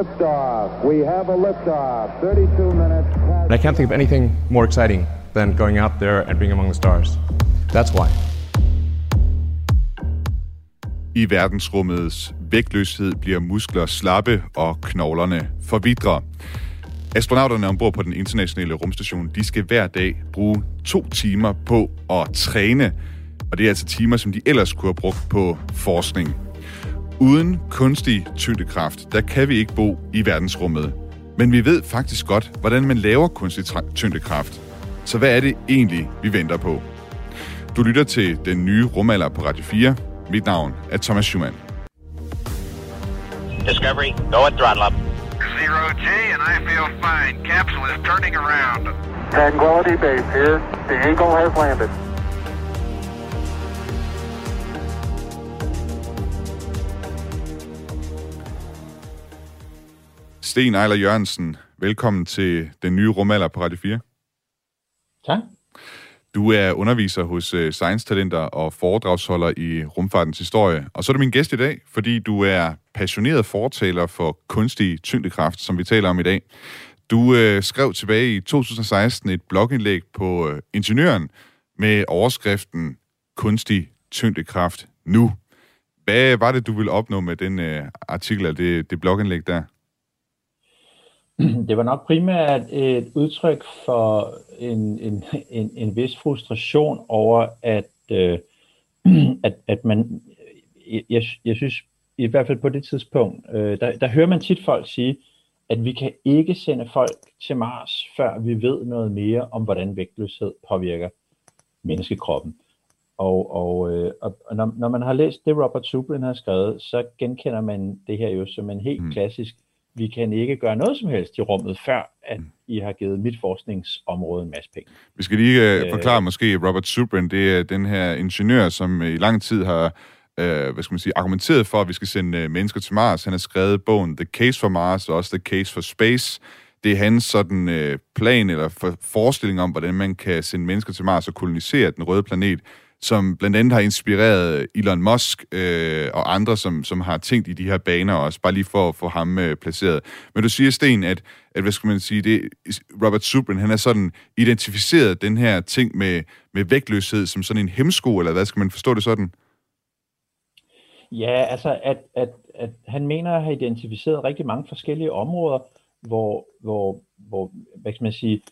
Liftoff. We have a liftoff. 32 minutes past. And I can't think of anything more exciting than going out there and being among the stars. That's why. I verdensrummets vægtløshed bliver muskler slappe og knoglerne forvidre. Astronauterne ombord på den internationale rumstation, de skal hver dag bruge to timer på at træne. Og det er altså timer, som de ellers kunne have brugt på forskning. Uden kunstig tyngdekraft, der kan vi ikke bo i verdensrummet. Men vi ved faktisk godt, hvordan man laver kunstig tyngdekraft. Så hvad er det egentlig, vi venter på? Du lytter til den nye rumalder på Radio 4. Mit navn er Thomas Schumann. Discovery, go at throttle up. Zero G, and I feel fine. Capsule is turning around. Tranquility Base here. The Eagle has landed. Sten Ejler Jørgensen, velkommen til den nye rumalder på Radio 4. Tak. Du er underviser hos uh, Science Talenter og foredragsholder i rumfartens historie. Og så er du min gæst i dag, fordi du er passioneret fortaler for kunstig tyngdekraft, som vi taler om i dag. Du uh, skrev tilbage i 2016 et blogindlæg på uh, Ingeniøren med overskriften Kunstig tyngdekraft nu. Hvad var det, du ville opnå med den uh, artikel af det, det blogindlæg der? Det var nok primært et udtryk for en, en, en, en vis frustration over, at, øh, at, at man, jeg, jeg synes i hvert fald på det tidspunkt, øh, der, der hører man tit folk sige, at vi kan ikke sende folk til Mars, før vi ved noget mere om, hvordan vægtløshed påvirker menneskekroppen. Og, og, øh, og når, når man har læst det, Robert Zubrin har skrevet, så genkender man det her jo som en helt mm. klassisk vi kan ikke gøre noget som helst i rummet, før at I har givet mit forskningsområde en masse penge. Vi skal lige uh, forklare måske, Robert Subrin, det er den her ingeniør, som i lang tid har uh, hvad skal man sige, argumenteret for, at vi skal sende uh, mennesker til Mars. Han har skrevet bogen The Case for Mars, og også The Case for Space. Det er hans sådan uh, plan eller for, forestilling om, hvordan man kan sende mennesker til Mars og kolonisere den røde planet som blandt andet har inspireret Elon Musk øh, og andre, som, som har tænkt i de her baner også, bare lige for at få ham øh, placeret. Men du siger, Sten, at, at hvad skal man sige, det, Robert Subrin, han har sådan identificeret den her ting med, med vægtløshed som sådan en hemsko, eller hvad skal man forstå det sådan? Ja, altså at, at, at han mener at have identificeret rigtig mange forskellige områder, hvor, hvor, hvor hvad skal man sige,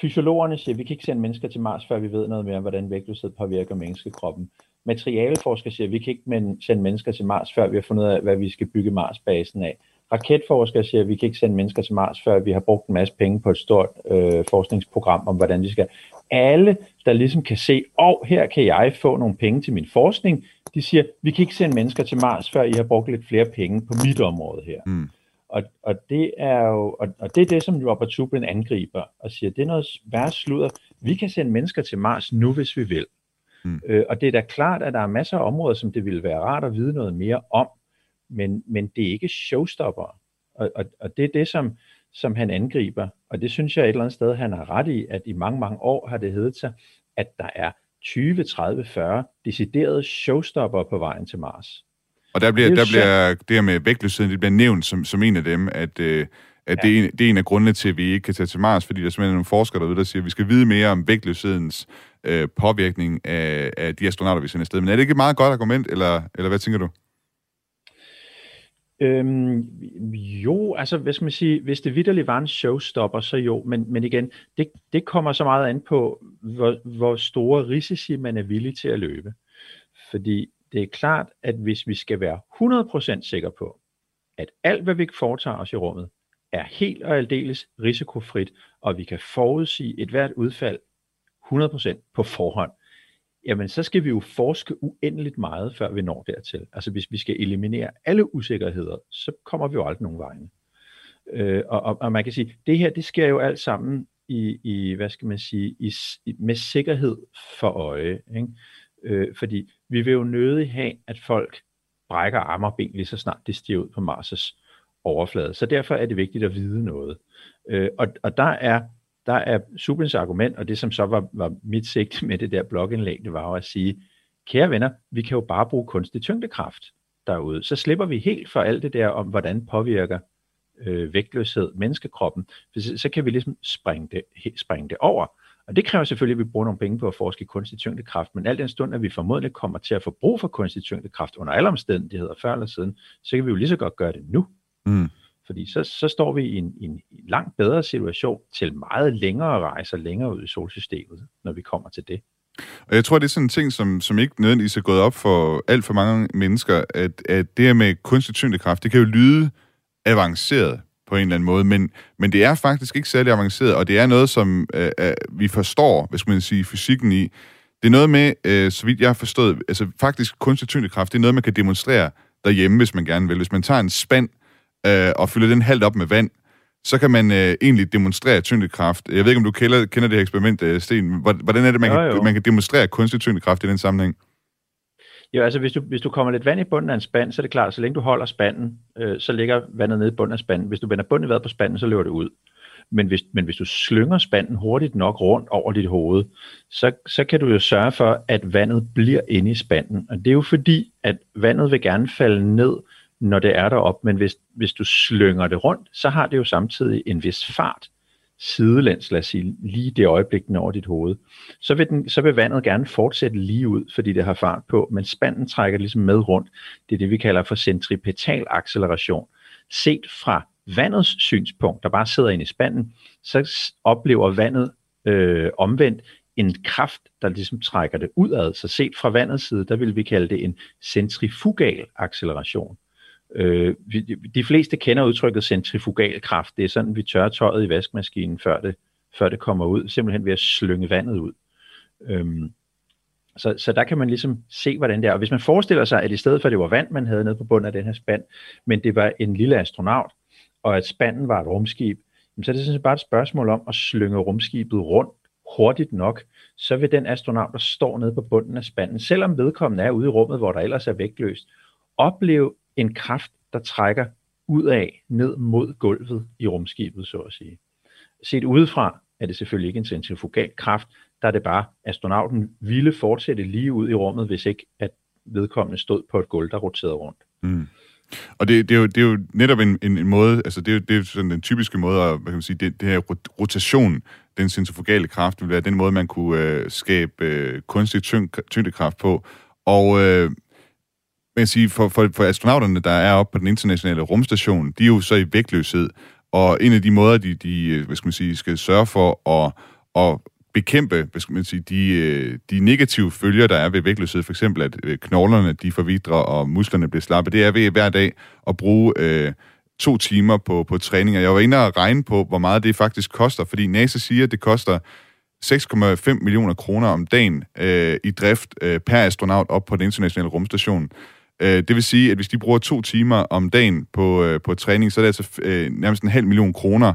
Fysiologerne siger, at vi kan ikke sende mennesker til Mars, før vi ved noget mere om, hvordan vægtløshed påvirker menneskekroppen. Materialeforskere siger, at vi kan ikke sende mennesker til Mars, før vi har fundet ud af, hvad vi skal bygge Mars-basen af. Raketforskere siger, at vi kan ikke sende mennesker til Mars, før vi har brugt en masse penge på et stort øh, forskningsprogram om, hvordan vi skal. Alle, der ligesom kan se, og oh, her kan jeg få nogle penge til min forskning, de siger, vi kan ikke sende mennesker til Mars, før I har brugt lidt flere penge på mit område her. Mm. Og, og, det er jo, og, og det er det, som Robert Tublin angriber og siger, det er noget værre sludder. Vi kan sende mennesker til Mars nu, hvis vi vil. Mm. Øh, og det er da klart, at der er masser af områder, som det ville være rart at vide noget mere om, men, men det er ikke showstopper. Og, og, og det er det, som, som han angriber. Og det synes jeg et eller andet sted, han har ret i, at i mange, mange år har det heddet sig, at der er 20, 30, 40 deciderede showstopper på vejen til Mars. Og der bliver, det der bliver det her med vægtløsheden, det bliver nævnt som, som en af dem, at, øh, at ja. det, er en, det er en af grundene til, at vi ikke kan tage til Mars, fordi der er simpelthen nogle forskere derude, der siger, at vi skal vide mere om vægtløshedens øh, påvirkning af, af de astronauter, vi sender afsted. Men er det ikke et meget godt argument, eller, eller hvad tænker du? Øhm, jo, altså hvis man siger, hvis det vidderligt var en showstopper, så jo, men, men igen, det, det kommer så meget an på, hvor, hvor store risici man er villig til at løbe. Fordi det er klart, at hvis vi skal være 100% sikre på, at alt, hvad vi foretager os i rummet, er helt og aldeles risikofrit, og vi kan forudsige et hvert udfald 100% på forhånd, jamen så skal vi jo forske uendeligt meget, før vi når dertil. Altså hvis vi skal eliminere alle usikkerheder, så kommer vi jo aldrig nogen vegne. Øh, og, og, og man kan sige, det her, det sker jo alt sammen i, i hvad skal man sige, i, med sikkerhed for øje. Ikke? Øh, fordi vi vil jo nødig have, at folk brækker arme og ben lige så snart de stiger ud på Mars' overflade. Så derfor er det vigtigt at vide noget. Øh, og, og der er der er Subins argument, og det som så var, var mit sigt med det der blogindlæg, det var jo at sige, kære venner, vi kan jo bare bruge kunstig tyngdekraft derude. Så slipper vi helt for alt det der om, hvordan påvirker øh, vægtløshed, menneskekroppen, så, så kan vi ligesom springe det, springe det over. Og det kræver selvfølgelig, at vi bruger nogle penge på at forske i kunstig tyngdekraft, men alt den stund, at vi formodentlig kommer til at få brug for kunstig tyngdekraft under alle omstændigheder før eller siden, så kan vi jo lige så godt gøre det nu. Mm. Fordi så, så står vi i en, i en langt bedre situation til meget længere rejser længere ud i solsystemet, når vi kommer til det. Og jeg tror, det er sådan en ting, som, som ikke nødvendigvis er gået op for alt for mange mennesker, at, at det her med kunstig tyngdekraft, det kan jo lyde avanceret på en eller anden måde, men, men det er faktisk ikke særlig avanceret, og det er noget, som øh, øh, vi forstår, hvis man sige, fysikken i. Det er noget med, øh, så vidt jeg har forstået, altså faktisk kunstig tyngdekraft, det er noget, man kan demonstrere derhjemme, hvis man gerne vil. Hvis man tager en spand øh, og fylder den halvt op med vand, så kan man øh, egentlig demonstrere tyngdekraft. Jeg ved ikke, om du kender, kender det her eksperiment, øh, Sten. Hvordan er det, man, jo, jo. Kan, man kan demonstrere kunstig tyngdekraft i den sammenhæng? Jo, altså hvis du, hvis du kommer lidt vand i bunden af en spand, så er det klart, så længe du holder spanden, øh, så ligger vandet nede i bunden af spanden. Hvis du vender bunden i vejret på spanden, så løber det ud. Men hvis, men hvis du slynger spanden hurtigt nok rundt over dit hoved, så, så kan du jo sørge for, at vandet bliver inde i spanden. Og det er jo fordi, at vandet vil gerne falde ned, når det er derop, men hvis, hvis du slynger det rundt, så har det jo samtidig en vis fart sidelæns, lad os sige, lige det øjeblik, den over dit hoved, så vil, den, så vil vandet gerne fortsætte lige ud, fordi det har fart på, men spanden trækker ligesom med rundt. Det er det, vi kalder for centripetal acceleration. Set fra vandets synspunkt, der bare sidder inde i spanden, så oplever vandet øh, omvendt en kraft, der ligesom trækker det udad. Så set fra vandets side, der vil vi kalde det en centrifugal acceleration. Øh, de fleste kender udtrykket centrifugal kraft. Det er sådan, vi tørrer tøjet i vaskemaskinen, før det, før det kommer ud, simpelthen ved at slynge vandet ud. Øhm, så, så der kan man ligesom se, hvordan det er. Og hvis man forestiller sig, at i stedet for, at det var vand, man havde nede på bunden af den her spand, men det var en lille astronaut, og at spanden var et rumskib, så er det sådan bare et spørgsmål om at slynge rumskibet rundt hurtigt nok, så vil den astronaut, der står nede på bunden af spanden, selvom vedkommende er ude i rummet, hvor der ellers er vægtløst, opleve en kraft, der trækker ud af ned mod gulvet i rumskibet, så at sige. Set udefra er det selvfølgelig ikke en centrifugal kraft, der er det bare, astronauten ville fortsætte lige ud i rummet, hvis ikke at vedkommende stod på et gulv, der roterede rundt. Mm. Og det, det, er jo, det er jo netop en, en, en måde, altså det er jo, det er sådan den typiske måde, at, hvad kan man sige, det, det her rotation, den centrifugale kraft, vil være den måde, man kunne øh, skabe øh, kunstig tyng, tyngdekraft på. Og øh, man sige, for, for, for astronauterne, der er oppe på den internationale rumstation, de er jo så i vægtløshed, og en af de måder, de, de øh, hvad skal, man sige, skal sørge for at, at bekæmpe hvad skal man sige, de, øh, de negative følger, der er ved vægtløshed, for eksempel at øh, knoglerne de forvidrer, og musklerne bliver slappe, det er ved hver dag at bruge øh, to timer på, på træning. Og jeg var inde og regne på, hvor meget det faktisk koster, fordi NASA siger, at det koster 6,5 millioner kroner om dagen øh, i drift øh, per astronaut op på den internationale rumstation. Øh, det vil sige, at hvis de bruger to timer om dagen på, øh, på træning, så er det altså øh, nærmest en halv million kroner,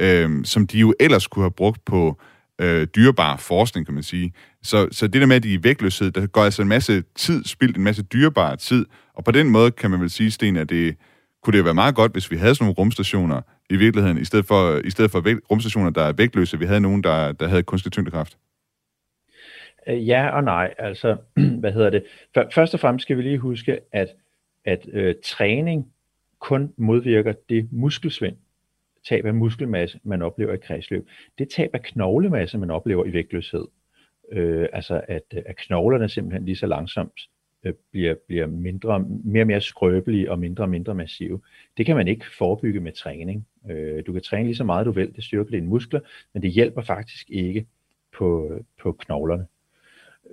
øh, som de jo ellers kunne have brugt på øh, dyrebar forskning, kan man sige. Så, så det der med, at de er i vægtløshed, der går altså en masse tid, spildt en masse dyrebar tid, og på den måde kan man vel sige, Sten, at det kunne det være meget godt, hvis vi havde sådan nogle rumstationer i virkeligheden, i stedet for, i stedet for væg, rumstationer, der er vægtløse, vi havde nogen, der, der havde kunstig tyngdekraft. Øh, ja og nej. Altså, hvad hedder det? Først og fremmest skal vi lige huske, at, at øh, træning kun modvirker det muskelsvind, tab af muskelmasse, man oplever i kredsløb. Det tab af knoglemasse, man oplever i vægtløshed. Øh, altså at, at knoglerne simpelthen lige så langsomt øh, bliver, bliver mindre, mere og mere skrøbelige og mindre og mindre massive. Det kan man ikke forebygge med træning. Øh, du kan træne lige så meget du vil, det styrker dine muskler, men det hjælper faktisk ikke på, på knoglerne.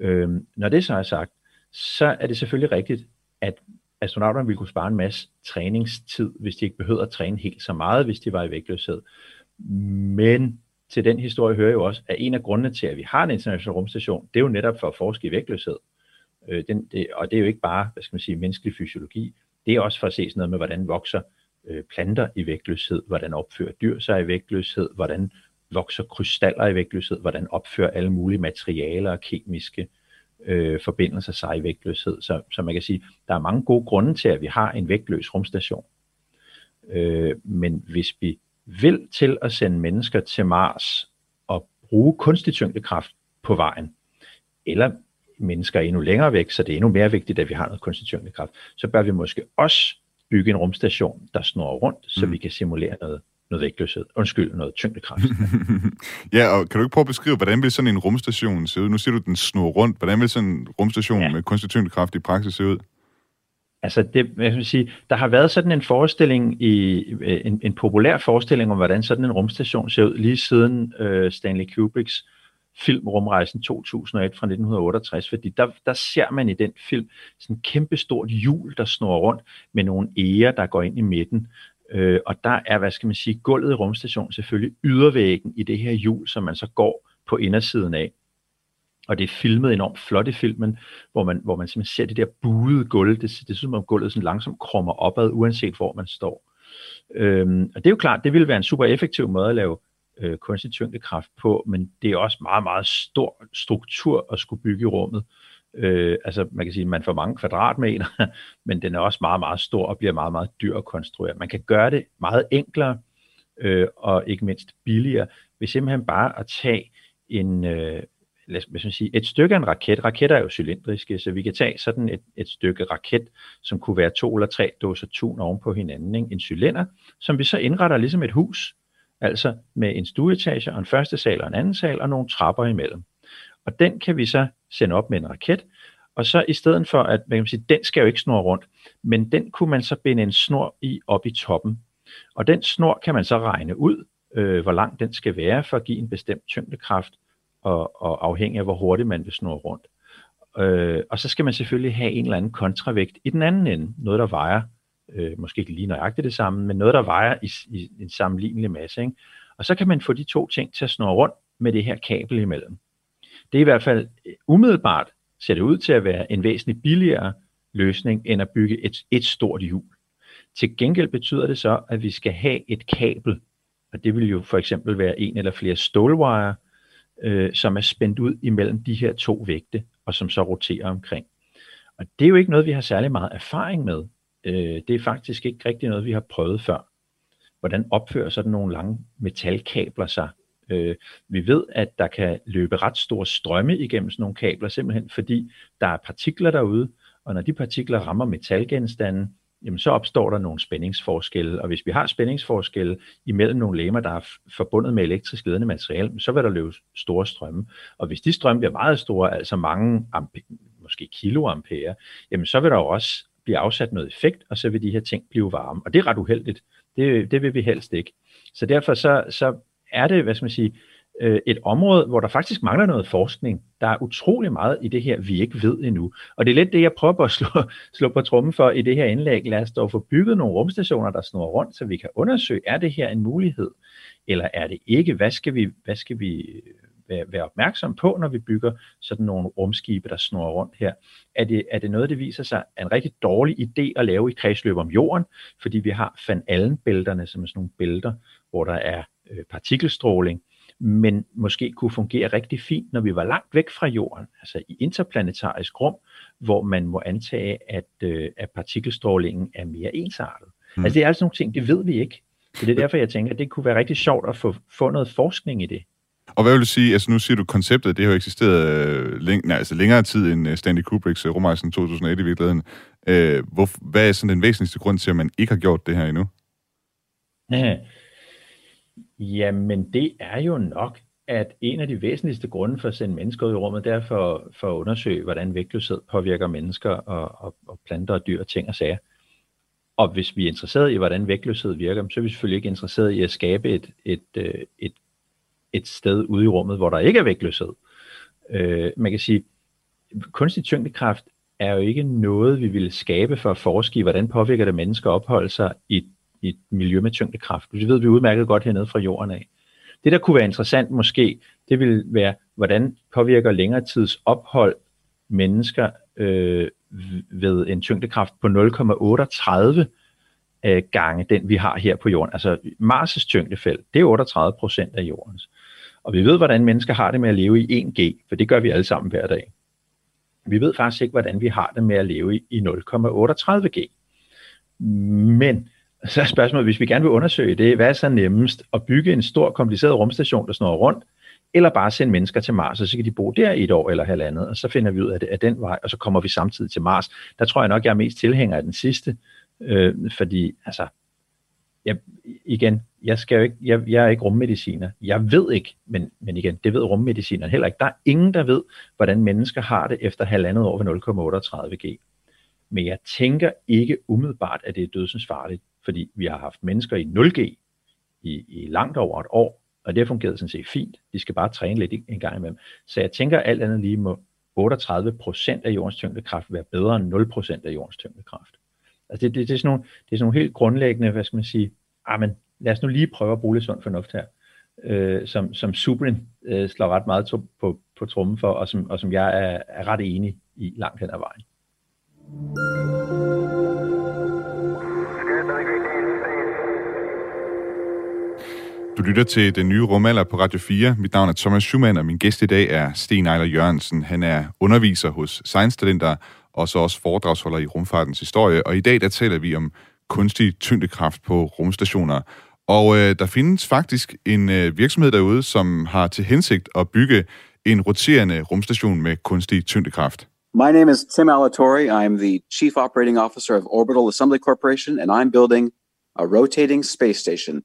Øh, når det så er sagt, så er det selvfølgelig rigtigt, at astronauterne ville kunne spare en masse træningstid, hvis de ikke behøvede at træne helt så meget, hvis de var i vægtløshed. Men til den historie hører jo også, at en af grundene til, at vi har en international rumstation, det er jo netop for at forske i vægtløshed. Øh, den, det, og det er jo ikke bare, hvad skal man sige, menneskelig fysiologi. Det er også for at se sådan noget med, hvordan vokser øh, planter i vægtløshed, hvordan opfører dyr sig i vægtløshed, hvordan vokser krystaller i vægtløshed, hvordan opfører alle mulige materialer og kemiske øh, forbindelser sig i vægtløshed. Så, så man kan sige, der er mange gode grunde til, at vi har en vægtløs rumstation. Øh, men hvis vi vil til at sende mennesker til Mars og bruge kunstig tyngdekraft på vejen, eller mennesker endnu længere væk, så det er endnu mere vigtigt, at vi har noget kunstig tyngdekraft, så bør vi måske også bygge en rumstation, der snor rundt, så mm. vi kan simulere noget, noget vægtløshed. Undskyld, noget tyngdekraft. ja, og kan du ikke prøve at beskrive, hvordan vil sådan en rumstation se ud? Nu siger du, den snor rundt. Hvordan vil sådan en rumstation ja. med kunstig tyngdekraft i praksis se ud? Altså, det, jeg vil sige, der har været sådan en forestilling, i en, en populær forestilling om, hvordan sådan en rumstation ser ud, lige siden uh, Stanley Kubricks film Rumrejsen 2001 fra 1968, fordi der, der ser man i den film sådan en kæmpe stort hjul, der snor rundt med nogle æger, der går ind i midten. Øh, og der er, hvad skal man sige, gulvet i rumstationen selvfølgelig ydervæggen i det her hjul, som man så går på indersiden af. Og det er filmet enormt flot i filmen, hvor man, hvor man simpelthen ser det der buede gulv. Det, det synes man, at gulvet sådan langsomt krummer opad, uanset hvor man står. Øhm, og det er jo klart, det ville være en super effektiv måde at lave øh, kunstig tyngdekraft på, men det er også meget, meget stor struktur at skulle bygge i rummet. Øh, Øh, altså man kan sige, at man får mange kvadratmeter, men den er også meget, meget stor og bliver meget, meget dyr at konstruere. Man kan gøre det meget enklere øh, og ikke mindst billigere, ved simpelthen bare at tage en, øh, lad os sige, et stykke af en raket. Raketter er jo cylindriske, så vi kan tage sådan et, et stykke raket, som kunne være to eller tre dåser tun oven på hinanden, ikke? en cylinder, som vi så indretter ligesom et hus, altså med en stueetage og en første sal og en anden sal og nogle trapper imellem. Og den kan vi så sende op med en raket, og så i stedet for, at man kan sige, den skal jo ikke snurre rundt, men den kunne man så binde en snor i op i toppen. Og den snor kan man så regne ud, øh, hvor lang den skal være for at give en bestemt tyngdekraft, og, og afhængig af, hvor hurtigt man vil snurre rundt. Øh, og så skal man selvfølgelig have en eller anden kontravægt i den anden ende, noget der vejer, øh, måske ikke lige nøjagtigt det samme, men noget der vejer i, i en sammenlignelig masse. Ikke? Og så kan man få de to ting til at snurre rundt med det her kabel imellem. Det er i hvert fald øh, umiddelbart ser det ud til at være en væsentlig billigere løsning, end at bygge et, et stort hjul. Til gengæld betyder det så, at vi skal have et kabel, og det vil jo for eksempel være en eller flere stålwire, øh, som er spændt ud imellem de her to vægte, og som så roterer omkring. Og det er jo ikke noget, vi har særlig meget erfaring med. Øh, det er faktisk ikke rigtig noget, vi har prøvet før. Hvordan opfører sådan nogle lange metalkabler sig? Øh, vi ved, at der kan løbe ret store strømme igennem sådan nogle kabler, simpelthen fordi der er partikler derude, og når de partikler rammer metalgenstanden, jamen så opstår der nogle spændingsforskelle, og hvis vi har spændingsforskelle imellem nogle lemmer, der er forbundet med elektrisk ledende materiale, så vil der løbe store strømme. Og hvis de strømme bliver meget store, altså mange ampe- måske kiloampere, jamen så vil der jo også blive afsat noget effekt, og så vil de her ting blive varme. Og det er ret uheldigt. Det, det vil vi helst ikke. Så derfor så, så er det, hvad skal man sige, øh, et område, hvor der faktisk mangler noget forskning. Der er utrolig meget i det her, vi ikke ved endnu. Og det er lidt det, jeg prøver at slå, slå på trummen for i det her indlæg. Lad os dog få bygget nogle rumstationer, der snor rundt, så vi kan undersøge, er det her en mulighed, eller er det ikke? Hvad skal vi, hvad skal vi være, være opmærksom på, når vi bygger sådan nogle rumskibe, der snor rundt her? Er det, er det noget, det viser sig er en rigtig dårlig idé at lave i kredsløb om jorden, fordi vi har Van Allen-bælterne, som er sådan nogle bælter, hvor der er øh, partikelstråling, men måske kunne fungere rigtig fint, når vi var langt væk fra jorden, altså i interplanetarisk rum, hvor man må antage, at, øh, at partikelstrålingen er mere ensartet. Mm. Altså det er altså nogle ting, det ved vi ikke. Så det er derfor, jeg tænker, at det kunne være rigtig sjovt at få, få noget forskning i det. Og hvad vil du sige, altså nu siger du konceptet, det har jo eksisteret øh, læng, nej, altså længere tid end øh, Stanley Kubricks uh, rumrejsen 2001 i virkeligheden. Øh, hvor, hvad er sådan den væsentligste grund til, at man ikke har gjort det her endnu? Ja, Jamen, det er jo nok, at en af de væsentligste grunde for at sende mennesker ud i rummet, det er for, for at undersøge, hvordan vægtløshed påvirker mennesker og, og, og planter og dyr og ting og sager. Og hvis vi er interesseret i, hvordan vægtløshed virker, så er vi selvfølgelig ikke interesseret i at skabe et, et, et, et, et sted ude i rummet, hvor der ikke er vægtløshed. Øh, man kan sige, kunstig tyngdekraft er jo ikke noget, vi ville skabe for at forske i, hvordan påvirker det mennesker at opholde sig i i et miljø med tyngdekraft. Det ved vi udmærket godt hernede fra jorden af. Det, der kunne være interessant måske, det vil være, hvordan påvirker længere tids ophold mennesker øh, ved en tyngdekraft på 0,38 øh, gange den, vi har her på jorden. Altså Mars' tyngdefelt, det er 38 procent af jordens. Og vi ved, hvordan mennesker har det med at leve i 1G, for det gør vi alle sammen hver dag. Vi ved faktisk ikke, hvordan vi har det med at leve i 0,38G. Men så er spørgsmålet, hvis vi gerne vil undersøge det, hvad er så nemmest? At bygge en stor, kompliceret rumstation, der snor rundt, eller bare sende mennesker til Mars, og så kan de bo der i et år eller halvandet, og så finder vi ud af det af den vej, og så kommer vi samtidig til Mars. Der tror jeg nok, jeg er mest tilhænger af den sidste, Øh, fordi, altså, jeg, igen, jeg, skal jo ikke, jeg, jeg er ikke rummediciner. Jeg ved ikke, men, men igen, det ved rummedicineren heller ikke. Der er ingen, der ved, hvordan mennesker har det efter halvandet år ved 0,38 G. Men jeg tænker ikke umiddelbart, at det er dødsensfarligt, fordi vi har haft mennesker i 0G i, i langt over et år, og det har fungeret sådan set fint. De skal bare træne lidt en gang imellem. Så jeg tænker alt andet lige må 38% af jordens tyngdekraft være bedre end 0% af jordens tyngdekraft. Altså det, det, det, er sådan nogle, det er sådan nogle helt grundlæggende, hvad skal man sige, ah, men lad os nu lige prøve at bruge lidt sund fornuft her, øh, som, som Subrin øh, slår ret meget to, på, på trummen for, og som, og som jeg er, er ret enig i langt hen ad vejen. Du lytter til den nye rumalder på Radio 4. Mit navn er Thomas Schumann, og min gæst i dag er Sten Ejler Jørgensen. Han er underviser hos Science Talenter, og så også foredragsholder i rumfartens historie. Og i dag der taler vi om kunstig tyngdekraft på rumstationer. Og øh, der findes faktisk en øh, virksomhed derude, som har til hensigt at bygge en roterende rumstation med kunstig tyngdekraft. My name is Tim Alatori. I'm the Chief Operating Officer of Orbital Assembly Corporation, and I'm building a rotating space station.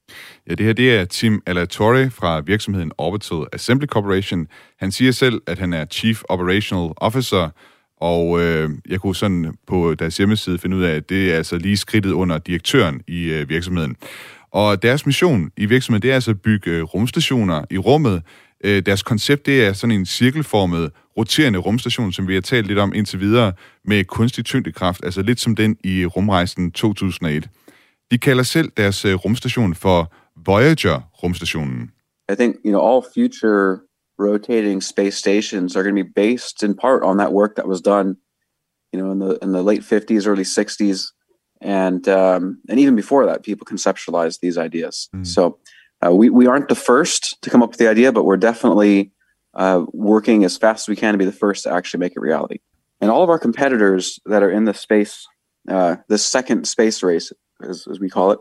Ja, det her det er Tim Alatorre fra virksomheden Orbital Assembly Corporation. Han siger selv, at han er Chief Operational Officer, og øh, jeg kunne sådan på deres hjemmeside finde ud af, at det er altså lige skridtet under direktøren i øh, virksomheden. Og deres mission i virksomheden, det er altså at bygge øh, rumstationer i rummet. Øh, deres koncept, det er sådan en cirkelformet, roterende rumstation, som vi har talt lidt om indtil videre, med kunstig tyngdekraft, altså lidt som den i rumrejsen 2001. De kalder selv deres øh, rumstation for Voyager-rumstationen. I think, you know, all future rotating space stations are going to be based in part on that work that was done, you know, in the in the late 50s, early 60s, and um, and even before that, people conceptualized these ideas. Mm. So uh, we we aren't the first to come up with the idea, but we're definitely uh, working as fast as we can to be the first to actually make it reality. And all of our competitors that are in the space, uh, the second space race, as, as we call it,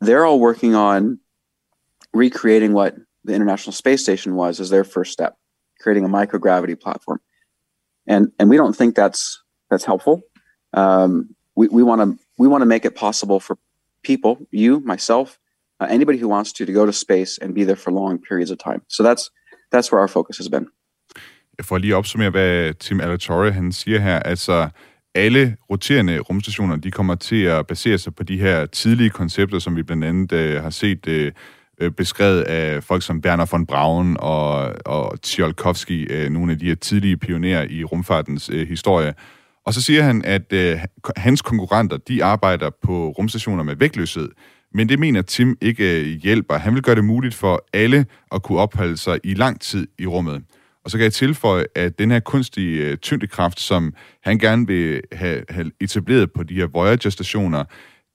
they're all working on recreating what the International Space Station was as their first step, creating a microgravity platform. And and we don't think that's that's helpful. Um, we we want to we want to make it possible for people, you, myself, uh, anybody who wants to, to go to space and be there for long periods of time. So that's that's where our focus has been. Får lige opsummere, hvad Tim Alatorre han siger her. Altså, alle roterende rumstationer, de kommer til at basere sig på de her tidlige koncepter, som vi blandt andet øh, har set øh, øh beskrevet af folk som Werner von Braun og, og Tsiolkovsky, øh, nogle af de her tidlige pionerer i rumfartens øh, historie. Og så siger han, at øh, hans konkurrenter, de arbejder på rumstationer med vægtløshed, men det mener Tim ikke øh, hjælper. Han vil gøre det muligt for alle at kunne opholde sig i lang tid i rummet. Og så kan jeg tilføje, at den her kunstige øh, tyngdekraft, som han gerne vil have, have etableret på de her Voyager-stationer,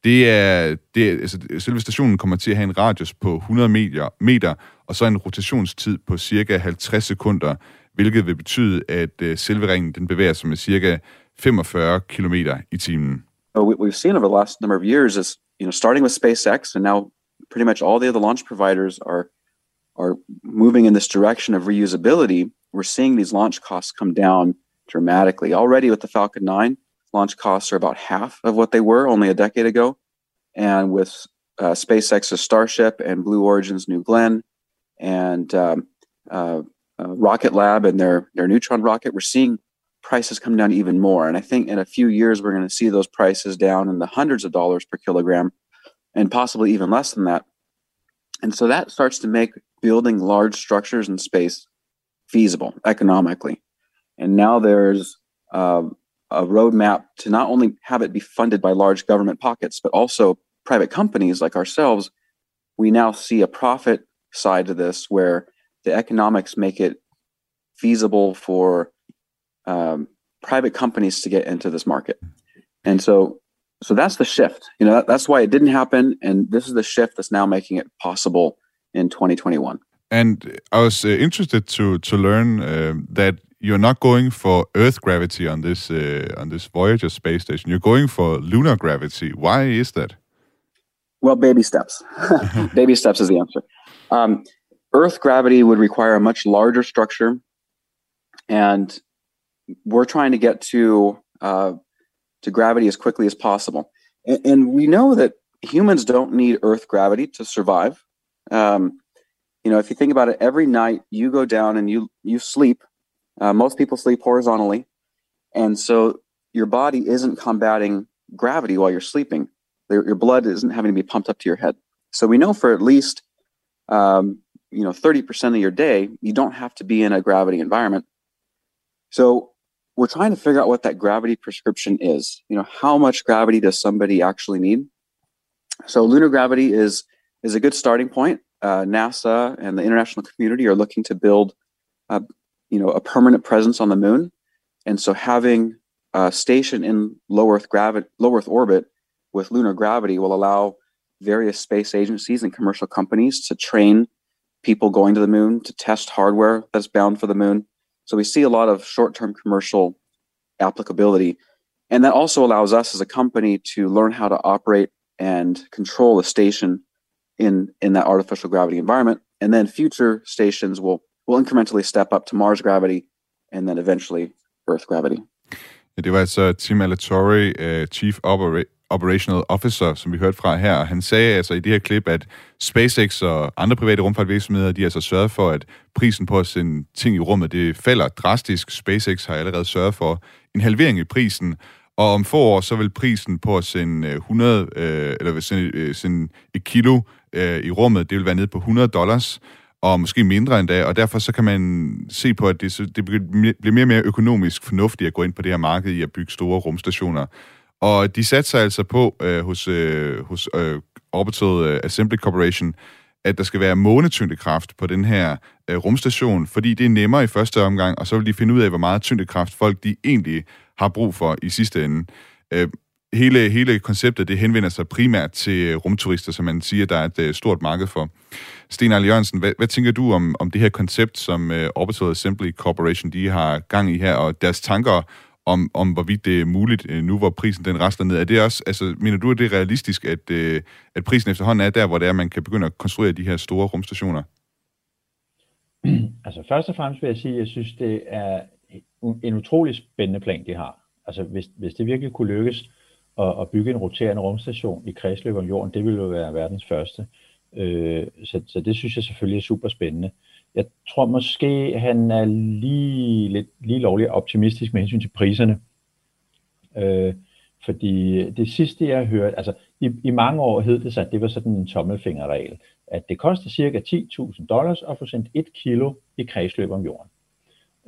det er, det er, altså, selve stationen kommer til at have en radius på 100 meter, meter og så en rotationstid på cirka 50 sekunder, hvilket vil betyde, at øh, selve ringen den bevæger sig med cirka 45 km i timen. What we've seen over the last number of years is, you know, starting with SpaceX and now pretty much all the other launch providers are are moving in this direction of reusability. We're seeing these launch costs come down dramatically. Already with the Falcon 9, launch costs are about half of what they were only a decade ago. And with uh, SpaceX's Starship and Blue Origin's New Glenn and um, uh, uh, Rocket Lab and their, their neutron rocket, we're seeing prices come down even more. And I think in a few years, we're going to see those prices down in the hundreds of dollars per kilogram and possibly even less than that. And so that starts to make building large structures in space feasible economically. And now there's um, a roadmap to not only have it be funded by large government pockets, but also private companies like ourselves. We now see a profit side to this where the economics make it feasible for um, private companies to get into this market. And so, so that's the shift. You know, that, that's why it didn't happen, and this is the shift that's now making it possible in 2021. And I was uh, interested to to learn uh, that you're not going for Earth gravity on this uh, on this Voyager space station. You're going for lunar gravity. Why is that? Well, baby steps. baby steps is the answer. Um, Earth gravity would require a much larger structure, and we're trying to get to uh, to gravity as quickly as possible. And, and we know that humans don't need Earth gravity to survive. Um, you know, if you think about it, every night you go down and you you sleep. Uh, most people sleep horizontally, and so your body isn't combating gravity while you're sleeping. Your, your blood isn't having to be pumped up to your head. So we know for at least um, you know 30% of your day you don't have to be in a gravity environment. So we're trying to figure out what that gravity prescription is. You know, how much gravity does somebody actually need? So lunar gravity is is a good starting point. Uh, NASA and the international community are looking to build, uh, you know, a permanent presence on the moon, and so having a station in low Earth gravity, low Earth orbit with lunar gravity will allow various space agencies and commercial companies to train people going to the moon to test hardware that's bound for the moon. So we see a lot of short-term commercial applicability, and that also allows us as a company to learn how to operate and control a station in in that artificial gravity environment. And then future stations will will incrementally step up to mars gravity and then eventually earth gravity. Det var altså Tim Alatorre, uh, Chief Opera- Operational Officer, som vi hørte fra her. Han sagde altså i det her klip, at SpaceX og andre private rumfartvirksomheder, de har altså sørget for, at prisen på at sende ting i rummet, det falder drastisk. SpaceX har allerede sørget for en halvering i prisen, og om få år, så vil prisen på at sende øh, 100, øh, eller sende, øh, sende et kilo øh, i rummet, det vil være nede på 100 dollars, og måske mindre endda, og derfor så kan man se på, at det, det bliver mere og mere økonomisk fornuftigt at gå ind på det her marked i at bygge store rumstationer. Og de satte sig altså på øh, hos, øh, hos øh, Orbital øh, Assembly Corporation, at der skal være månetyngdekraft på den her øh, rumstation, fordi det er nemmere i første omgang, og så vil de finde ud af, hvor meget tyngdekraft folk de egentlig har brug for i sidste ende. Øh, hele, hele konceptet det henvender sig primært til øh, rumturister, som man siger, der er et øh, stort marked for. Sten Arle Jørgensen, hvad, hvad tænker du om, om det her koncept, som øh, Orbital Assembly Corporation de har gang i her, og deres tanker om, om hvorvidt det er muligt øh, nu, hvor prisen den rester ned? Er det også, altså, mener du, at det er realistisk, at, øh, at prisen efterhånden er der, hvor det er, man kan begynde at konstruere de her store rumstationer? Altså først og fremmest vil jeg sige, at jeg synes, det er en utrolig spændende plan, de har. Altså hvis, hvis det virkelig kunne lykkes at, at bygge en roterende rumstation i kredsløb om jorden, det ville jo være verdens første. Øh, så, så det synes jeg selvfølgelig er super spændende. Jeg tror måske, han er lige, lidt, lige lovligt optimistisk med hensyn til priserne. Øh, fordi det sidste, jeg har hørt, altså i, i mange år hed det sig, at det var sådan en tommelfingerregel, at det koster cirka 10.000 dollars at få sendt et kilo i kredsløb om jorden.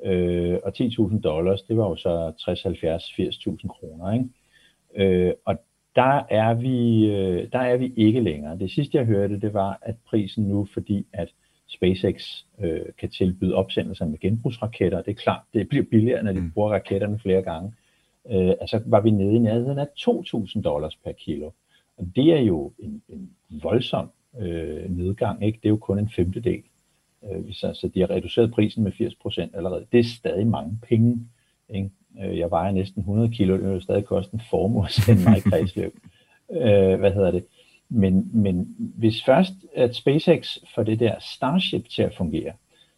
Øh, og 10.000 dollars, det var jo så 60, 70, 80.000 kroner, ikke? Øh, og der er, vi, øh, der er vi ikke længere. Det sidste, jeg hørte, det var, at prisen nu, fordi at SpaceX øh, kan tilbyde opsendelser med genbrugsraketter, det er klart, det bliver billigere, når de mm. bruger raketterne flere gange, øh, altså var vi nede i nærheden af 2.000 dollars per kilo. Og det er jo en, en voldsom øh, nedgang, ikke? det er jo kun en femtedel. Øh, så, så de har reduceret prisen med 80% allerede. Det er stadig mange penge. Ikke? Øh, jeg vejer næsten 100 kilo, det vil stadig koste en formue at sende mig i kredsløb. øh, hvad hedder det? Men, men hvis først at SpaceX får det der Starship til at fungere,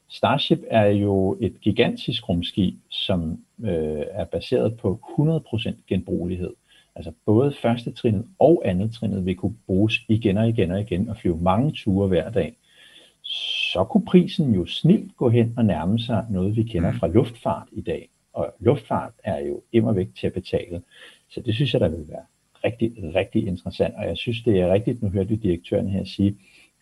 Starship er jo et gigantisk rumskib, som øh, er baseret på 100% genbrugelighed. Altså både første trinet og andet trinet vil kunne bruges igen og igen og igen og flyve mange ture hver dag. Så kunne prisen jo snilt gå hen og nærme sig noget, vi kender fra luftfart i dag og luftfart er jo immer væk til at betale. Så det synes jeg, der vil være rigtig, rigtig interessant, og jeg synes, det er rigtigt, nu hørte direktøren her sige,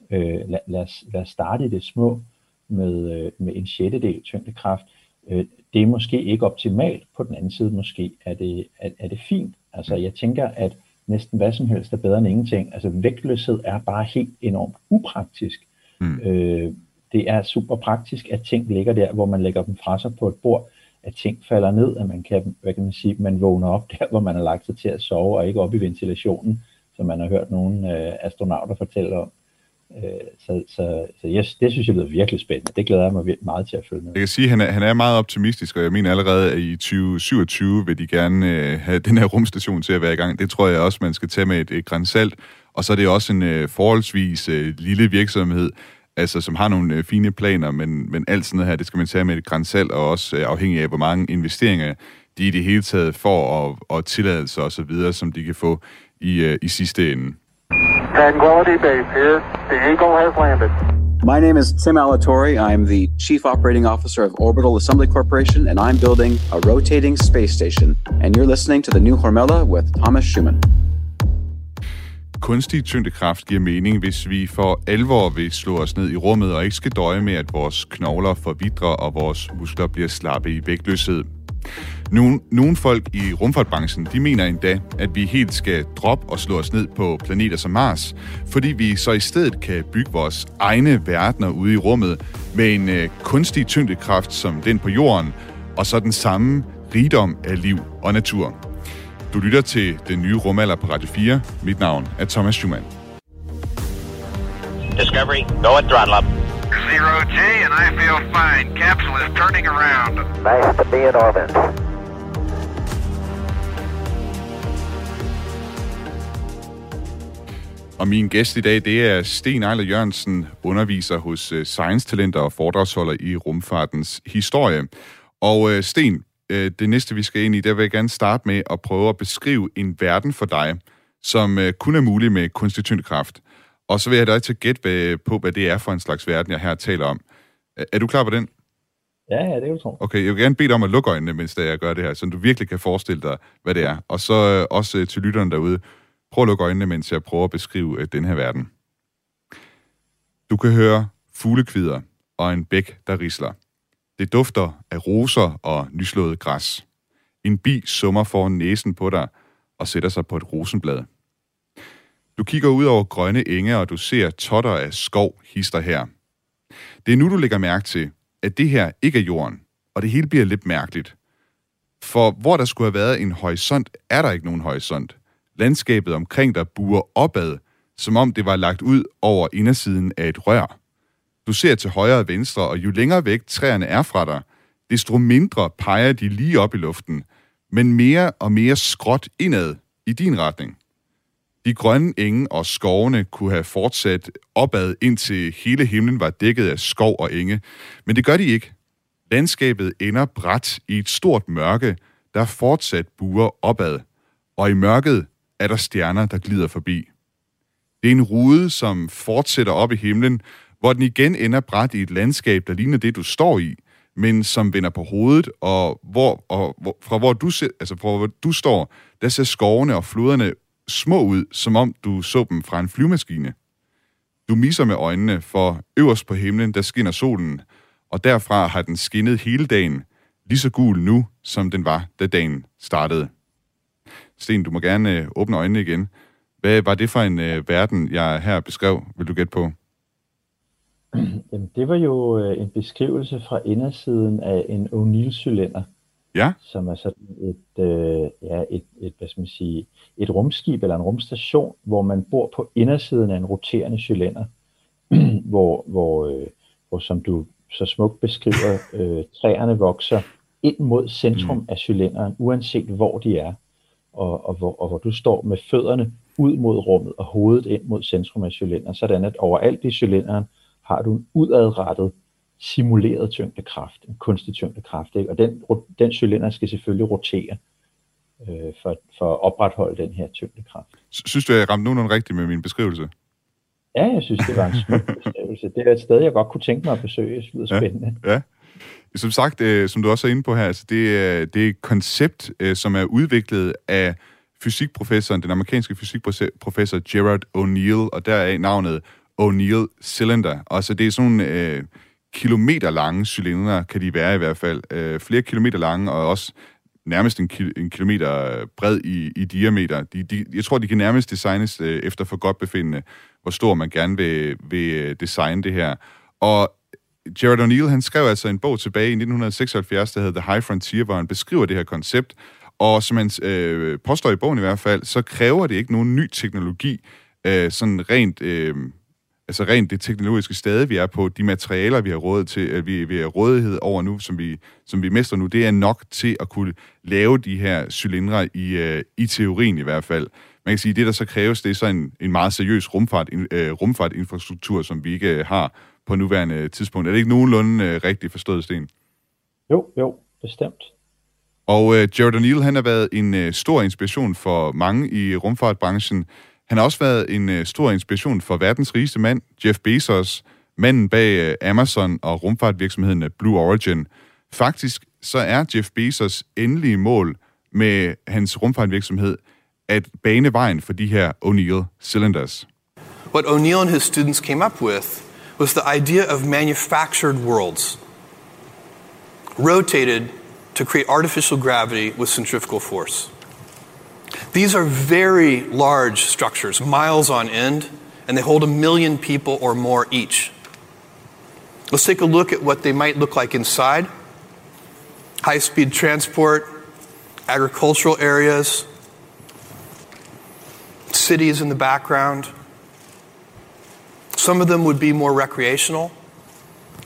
øh, lad, lad, os, lad os starte i det små med, øh, med en sjettedel tyngdekraft. Øh, det er måske ikke optimalt, på den anden side måske er det, er, er det fint. Altså jeg tænker, at næsten hvad som helst er bedre end ingenting. Altså vægtløshed er bare helt enormt upraktisk. Mm. Øh, det er super praktisk, at ting ligger der, hvor man lægger dem fra sig på et bord at ting falder ned, at man kan, hvad kan man sige, man vågner op der, hvor man har lagt sig til at sove, og ikke op i ventilationen, som man har hørt nogle øh, astronauter fortælle om. Øh, så, så, så yes, det synes jeg bliver virkelig spændende. Det glæder jeg mig meget til at følge med. Jeg kan sige, at han er, han er meget optimistisk, og jeg mener allerede, at i 2027 vil de gerne øh, have den her rumstation til at være i gang. Det tror jeg også, man skal tage med et, et grænsalt. Og så er det også en øh, forholdsvis øh, lille virksomhed, altså, som har nogle øh, fine planer, men, men alt sådan noget her, det skal man tage med et grænsalt, og også øh, afhængig af, hvor mange investeringer de i det hele taget får, og, og tilladelser og så videre, som de kan få i, øh, i sidste ende. Tranquility Base here. The Eagle has landed. My name is Tim Alatorre. I'm the Chief Operating Officer of Orbital Assembly Corporation, and I'm building a rotating space station. And you're listening to the new Hormella with Thomas Schumann. Kunstig tyngdekraft giver mening, hvis vi for alvor vil slå os ned i rummet og ikke skal døje med, at vores knogler forvidrer og vores muskler bliver slappe i vægtløshed. Nogle, nogle folk i rumfartbranchen, de mener endda, at vi helt skal droppe og slå os ned på planeter som Mars, fordi vi så i stedet kan bygge vores egne verdener ude i rummet med en øh, kunstig tyngdekraft som den på jorden, og så den samme rigdom af liv og natur. Du lytter til den nye rumalder på Radio 4. Mit navn er Thomas Schumann. Discovery, go at throttle up. Zero G, and I feel fine. Capsule is turning around. Nice to be in orbit. Og min gæst i dag, det er Sten Ejler Jørgensen, underviser hos øh, Science Talenter og foredragsholder i rumfartens historie. Og øh, Sten, øh, det næste vi skal ind i, der vil jeg gerne starte med at prøve at beskrive en verden for dig, som øh, kun er mulig med kunstig tyngdekraft. Og så vil jeg dig til at gætte på, hvad det er for en slags verden, jeg her taler om. Er- Er du klar på den? Ja, ja, det er jo tro. Okay, jeg vil gerne bede dig om at lukke øjnene, mens jeg gør det her, så du virkelig kan forestille dig, hvad det er. Og så øh, også øh, til lytterne derude, prøv at lukke øjnene, mens jeg prøver at beskrive øh, den her verden. Du kan høre fuglekvider og en bæk, der risler. Det dufter af roser og nyslået græs. En bi summer foran næsen på dig og sætter sig på et rosenblad. Du kigger ud over grønne enge, og du ser totter af skov hister her. Det er nu, du lægger mærke til, at det her ikke er jorden, og det hele bliver lidt mærkeligt. For hvor der skulle have været en horisont, er der ikke nogen horisont. Landskabet omkring dig buer opad, som om det var lagt ud over indersiden af et rør. Du ser til højre og venstre, og jo længere væk træerne er fra dig, desto mindre peger de lige op i luften, men mere og mere skråt indad i din retning. De grønne enge og skovene kunne have fortsat opad, indtil hele himlen var dækket af skov og enge. Men det gør de ikke. Landskabet ender bræt i et stort mørke, der fortsat buer opad. Og i mørket er der stjerner, der glider forbi. Det er en rude, som fortsætter op i himlen, hvor den igen ender bræt i et landskab, der ligner det, du står i, men som vender på hovedet, og, hvor, og hvor, fra, hvor du, se- altså fra hvor du står, der ser skovene og floderne små ud, som om du så dem fra en flyvemaskine. Du misser med øjnene, for øverst på himlen, der skinner solen, og derfra har den skinnet hele dagen, lige så gul nu, som den var, da dagen startede. Sten, du må gerne øh, åbne øjnene igen. Hvad var det for en øh, verden, jeg her beskrev, vil du gætte på? Jamen, det var jo øh, en beskrivelse fra indersiden af en O'Neill-cylinder, Ja, som er sådan et, øh, ja, et, et, hvad skal man sige, et rumskib eller en rumstation, hvor man bor på indersiden af en roterende cylinder, hvor, hvor, øh, hvor, som du så smukt beskriver, øh, træerne vokser ind mod centrum af cylinderen, uanset hvor de er, og, og, hvor, og hvor du står med fødderne ud mod rummet og hovedet ind mod centrum af cylinderen, sådan at overalt i cylinderen har du en udadrettet simuleret tyngdekraft, en kunstig tyngdekraft, ikke? og den, den cylinder skal selvfølgelig rotere øh, for, for at opretholde den her tyngdekraft. Sy- synes du, jeg ramte nogenlunde rigtigt med min beskrivelse? Ja, jeg synes, det var en smuk beskrivelse. Det er et sted, jeg godt kunne tænke mig at besøge. Det lyder Ja. spændende. Ja. Som sagt, øh, som du også er inde på her, altså det, er, det er et koncept, øh, som er udviklet af fysikprofessoren, den amerikanske fysikprofessor Gerard O'Neill, og der er navnet O'Neill Cylinder. Altså det er sådan nogle øh, kilometer lange cylindre, kan de være i hvert fald. Øh, flere kilometer lange, og også nærmest en, ki- en kilometer øh, bred i, i diameter. De, de, jeg tror, de kan nærmest designes øh, efter for godt befindende, hvor stor man gerne vil, vil øh, designe det her. Og Jared O'Neill, han skrev altså en bog tilbage i 1976, der hedder The High Frontier, hvor han beskriver det her koncept. Og som han øh, påstår i bogen i hvert fald, så kræver det ikke nogen ny teknologi, øh, sådan rent, øh, altså rent det teknologiske stade, vi er på, de materialer, vi har råd til, vi, vi har rådighed over nu, som vi, som vi mestrer nu, det er nok til at kunne lave de her cylindre i, øh, i teorien i hvert fald. Man kan sige, det der så kræves, det er så en, en meget seriøs rumfart, øh, rumfartinfrastruktur, som vi ikke øh, har på nuværende tidspunkt. Er det ikke nogenlunde øh, rigtigt forstået, Sten? Jo, jo, bestemt. Og øh, Jared O'Neill, han har været en øh, stor inspiration for mange i rumfartbranchen. Han har også været en øh, stor inspiration for verdens rigeste mand, Jeff Bezos, manden bag øh, Amazon og rumfartvirksomheden øh, Blue Origin. Faktisk så er Jeff Bezos endelige mål med hans rumfartvirksomhed at bane vejen for de her O'Neill cylinders. What O'Neill and his students came up with was the idea of manufactured worlds, rotated to create artificial gravity with centrifugal force. These are very large structures, miles on end, and they hold a million people or more each. Let's take a look at what they might look like inside high speed transport, agricultural areas, cities in the background. Some of them would be more recreational.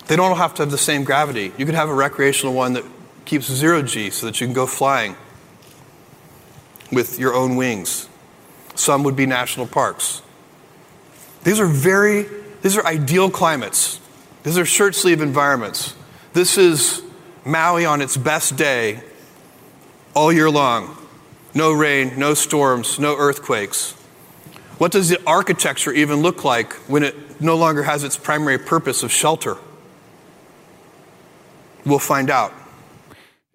They don't have to have the same gravity. You could have a recreational one that keeps zero G so that you can go flying with your own wings. Some would be national parks. These are very, these are ideal climates. These are shirt sleeve environments. This is Maui on its best day all year long. No rain, no storms, no earthquakes. What does the architecture even look like when it no longer has its primary purpose of shelter? We'll find out.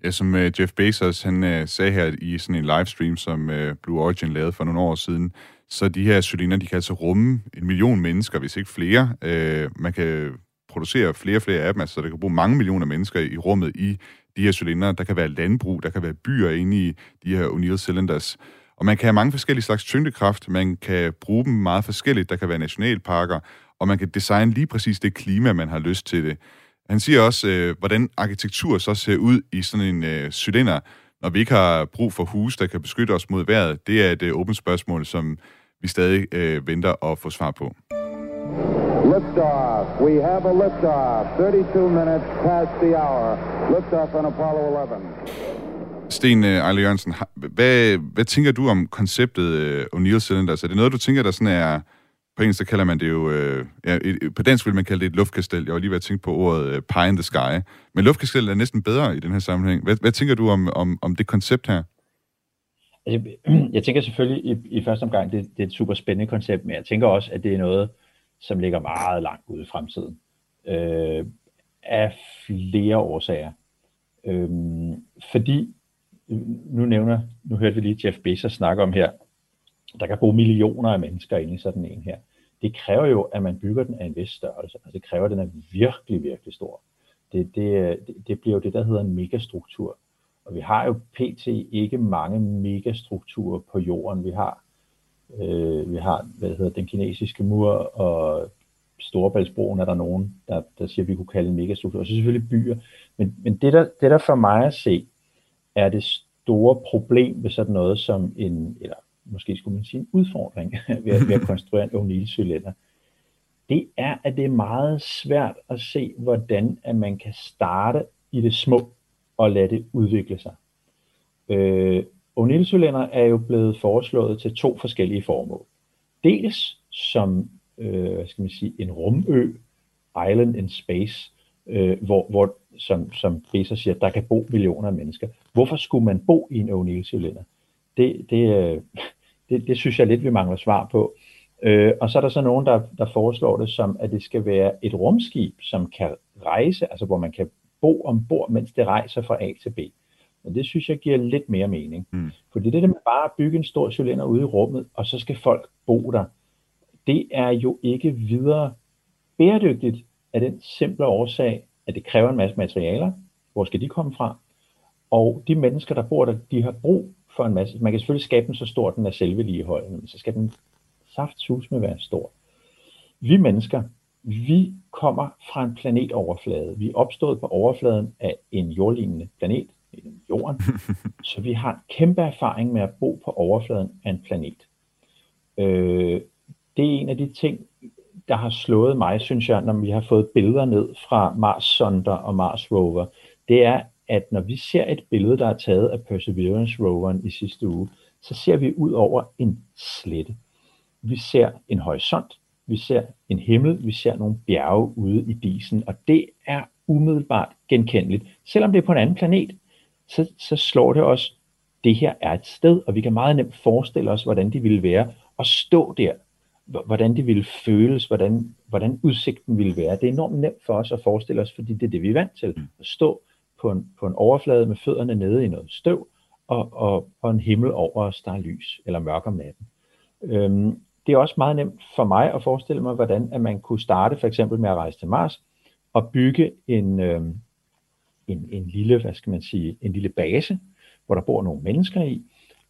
Ja, som uh, Jeff Bezos han uh, sagde her i sådan en livestream, som uh, Blue Origin lavede for nogle år siden, så de her cylinder, de kan altså rumme en million mennesker, hvis ikke flere. Uh, man kan producere flere og flere af dem, altså der kan bruge mange millioner mennesker i rummet i de her cylinder. Der kan være landbrug, der kan være byer inde i de her O'Neill cylinders. Og man kan have mange forskellige slags tyngdekraft. Man kan bruge dem meget forskelligt. Der kan være nationalparker, og man kan designe lige præcis det klima, man har lyst til det. Han siger også, øh, hvordan arkitektur så ser ud i sådan en øh, cylinder, når vi ikke har brug for hus, der kan beskytte os mod vejret. Det er et øh, åbent spørgsmål, som vi stadig øh, venter at få svar på. Liftoff. We have a liftoff. 32 minutes past the hour. Liftoff on Apollo 11. Sten øh, Ejle Jørgensen, hvad, hvad tænker du om konceptet øh, O'Neill Cylinders? Er det noget, du tænker, der sådan er... På engelsk, så kalder man det jo... Øh, ja, et, på dansk vil man kalde det et luftkastel. Jeg var lige ved at tænke på ordet øh, pie in the sky. Men luftkastel er næsten bedre i den her sammenhæng. Hvad, hvad tænker du om, om, om det koncept her? Altså, jeg tænker selvfølgelig i, i første omgang, det, det er et super spændende koncept, men jeg tænker også, at det er noget, som ligger meget langt ude i fremtiden. Øh, af flere årsager. Øh, fordi, nu nævner, nu hørte vi lige Jeff Bezos snakke om her, der kan bo millioner af mennesker inde i sådan en her. Det kræver jo, at man bygger den af en vis størrelse. Altså, det kræver, at den er virkelig, virkelig stor. Det, det, det, bliver jo det, der hedder en megastruktur. Og vi har jo pt. ikke mange megastrukturer på jorden. Vi har, øh, vi har hvad hedder den kinesiske mur og Storebæltsbroen er der nogen, der, der siger, at vi kunne kalde en megastruktur. Og så selvfølgelig byer. Men, men det, der, det der for mig at se, er det store problem ved sådan noget som en, eller måske skulle man sige en udfordring ved, at, ved at konstruere en O'Neill-cylinder, det er, at det er meget svært at se, hvordan at man kan starte i det små og lade det udvikle sig. Øh, O'Neill-cylinder er jo blevet foreslået til to forskellige formål. Dels som øh, hvad skal man sige, en rumø, island in space, øh, hvor, hvor som, som Bezos siger, der kan bo millioner af mennesker. Hvorfor skulle man bo i en O'Neill-cylinder? Det, det, øh, det, det synes jeg lidt, vi mangler svar på. Øh, og så er der så nogen, der, der foreslår det som, at det skal være et rumskib, som kan rejse, altså hvor man kan bo ombord, mens det rejser fra A til B. Og det synes jeg giver lidt mere mening. Mm. Fordi det der med bare at bygge en stor cylinder ude i rummet, og så skal folk bo der, det er jo ikke videre bæredygtigt af den simple årsag, at det kræver en masse materialer. Hvor skal de komme fra? Og de mennesker, der bor der, de har brug for en masse. Man kan selvfølgelig skabe den så stor, den er selve ligeholdet, men så skal den saftsus med være stor. Vi mennesker, vi kommer fra en planetoverflade. Vi er opstået på overfladen af en jordlignende planet, jorden, så vi har en kæmpe erfaring med at bo på overfladen af en planet. Øh, det er en af de ting, der har slået mig, synes jeg, når vi har fået billeder ned fra Mars Sonder og Mars Rover, det er, at når vi ser et billede, der er taget af Perseverance roveren i sidste uge, så ser vi ud over en slette. Vi ser en horisont, vi ser en himmel, vi ser nogle bjerge ude i disen, og det er umiddelbart genkendeligt, selvom det er på en anden planet. så, så slår det os, det her er et sted, og vi kan meget nemt forestille os, hvordan det ville være at stå der, hvordan det ville føles, hvordan, hvordan udsigten ville være. Det er enormt nemt for os at forestille os, fordi det er det, vi er vant til. At stå på en, på en overflade med fødderne nede i noget støv, og, og, og en himmel over os, der er lys eller mørk om natten. Øhm, det er også meget nemt for mig at forestille mig, hvordan at man kunne starte for eksempel med at rejse til Mars og bygge en, øhm, en, en lille, hvad skal man sige, en lille base, hvor der bor nogle mennesker i,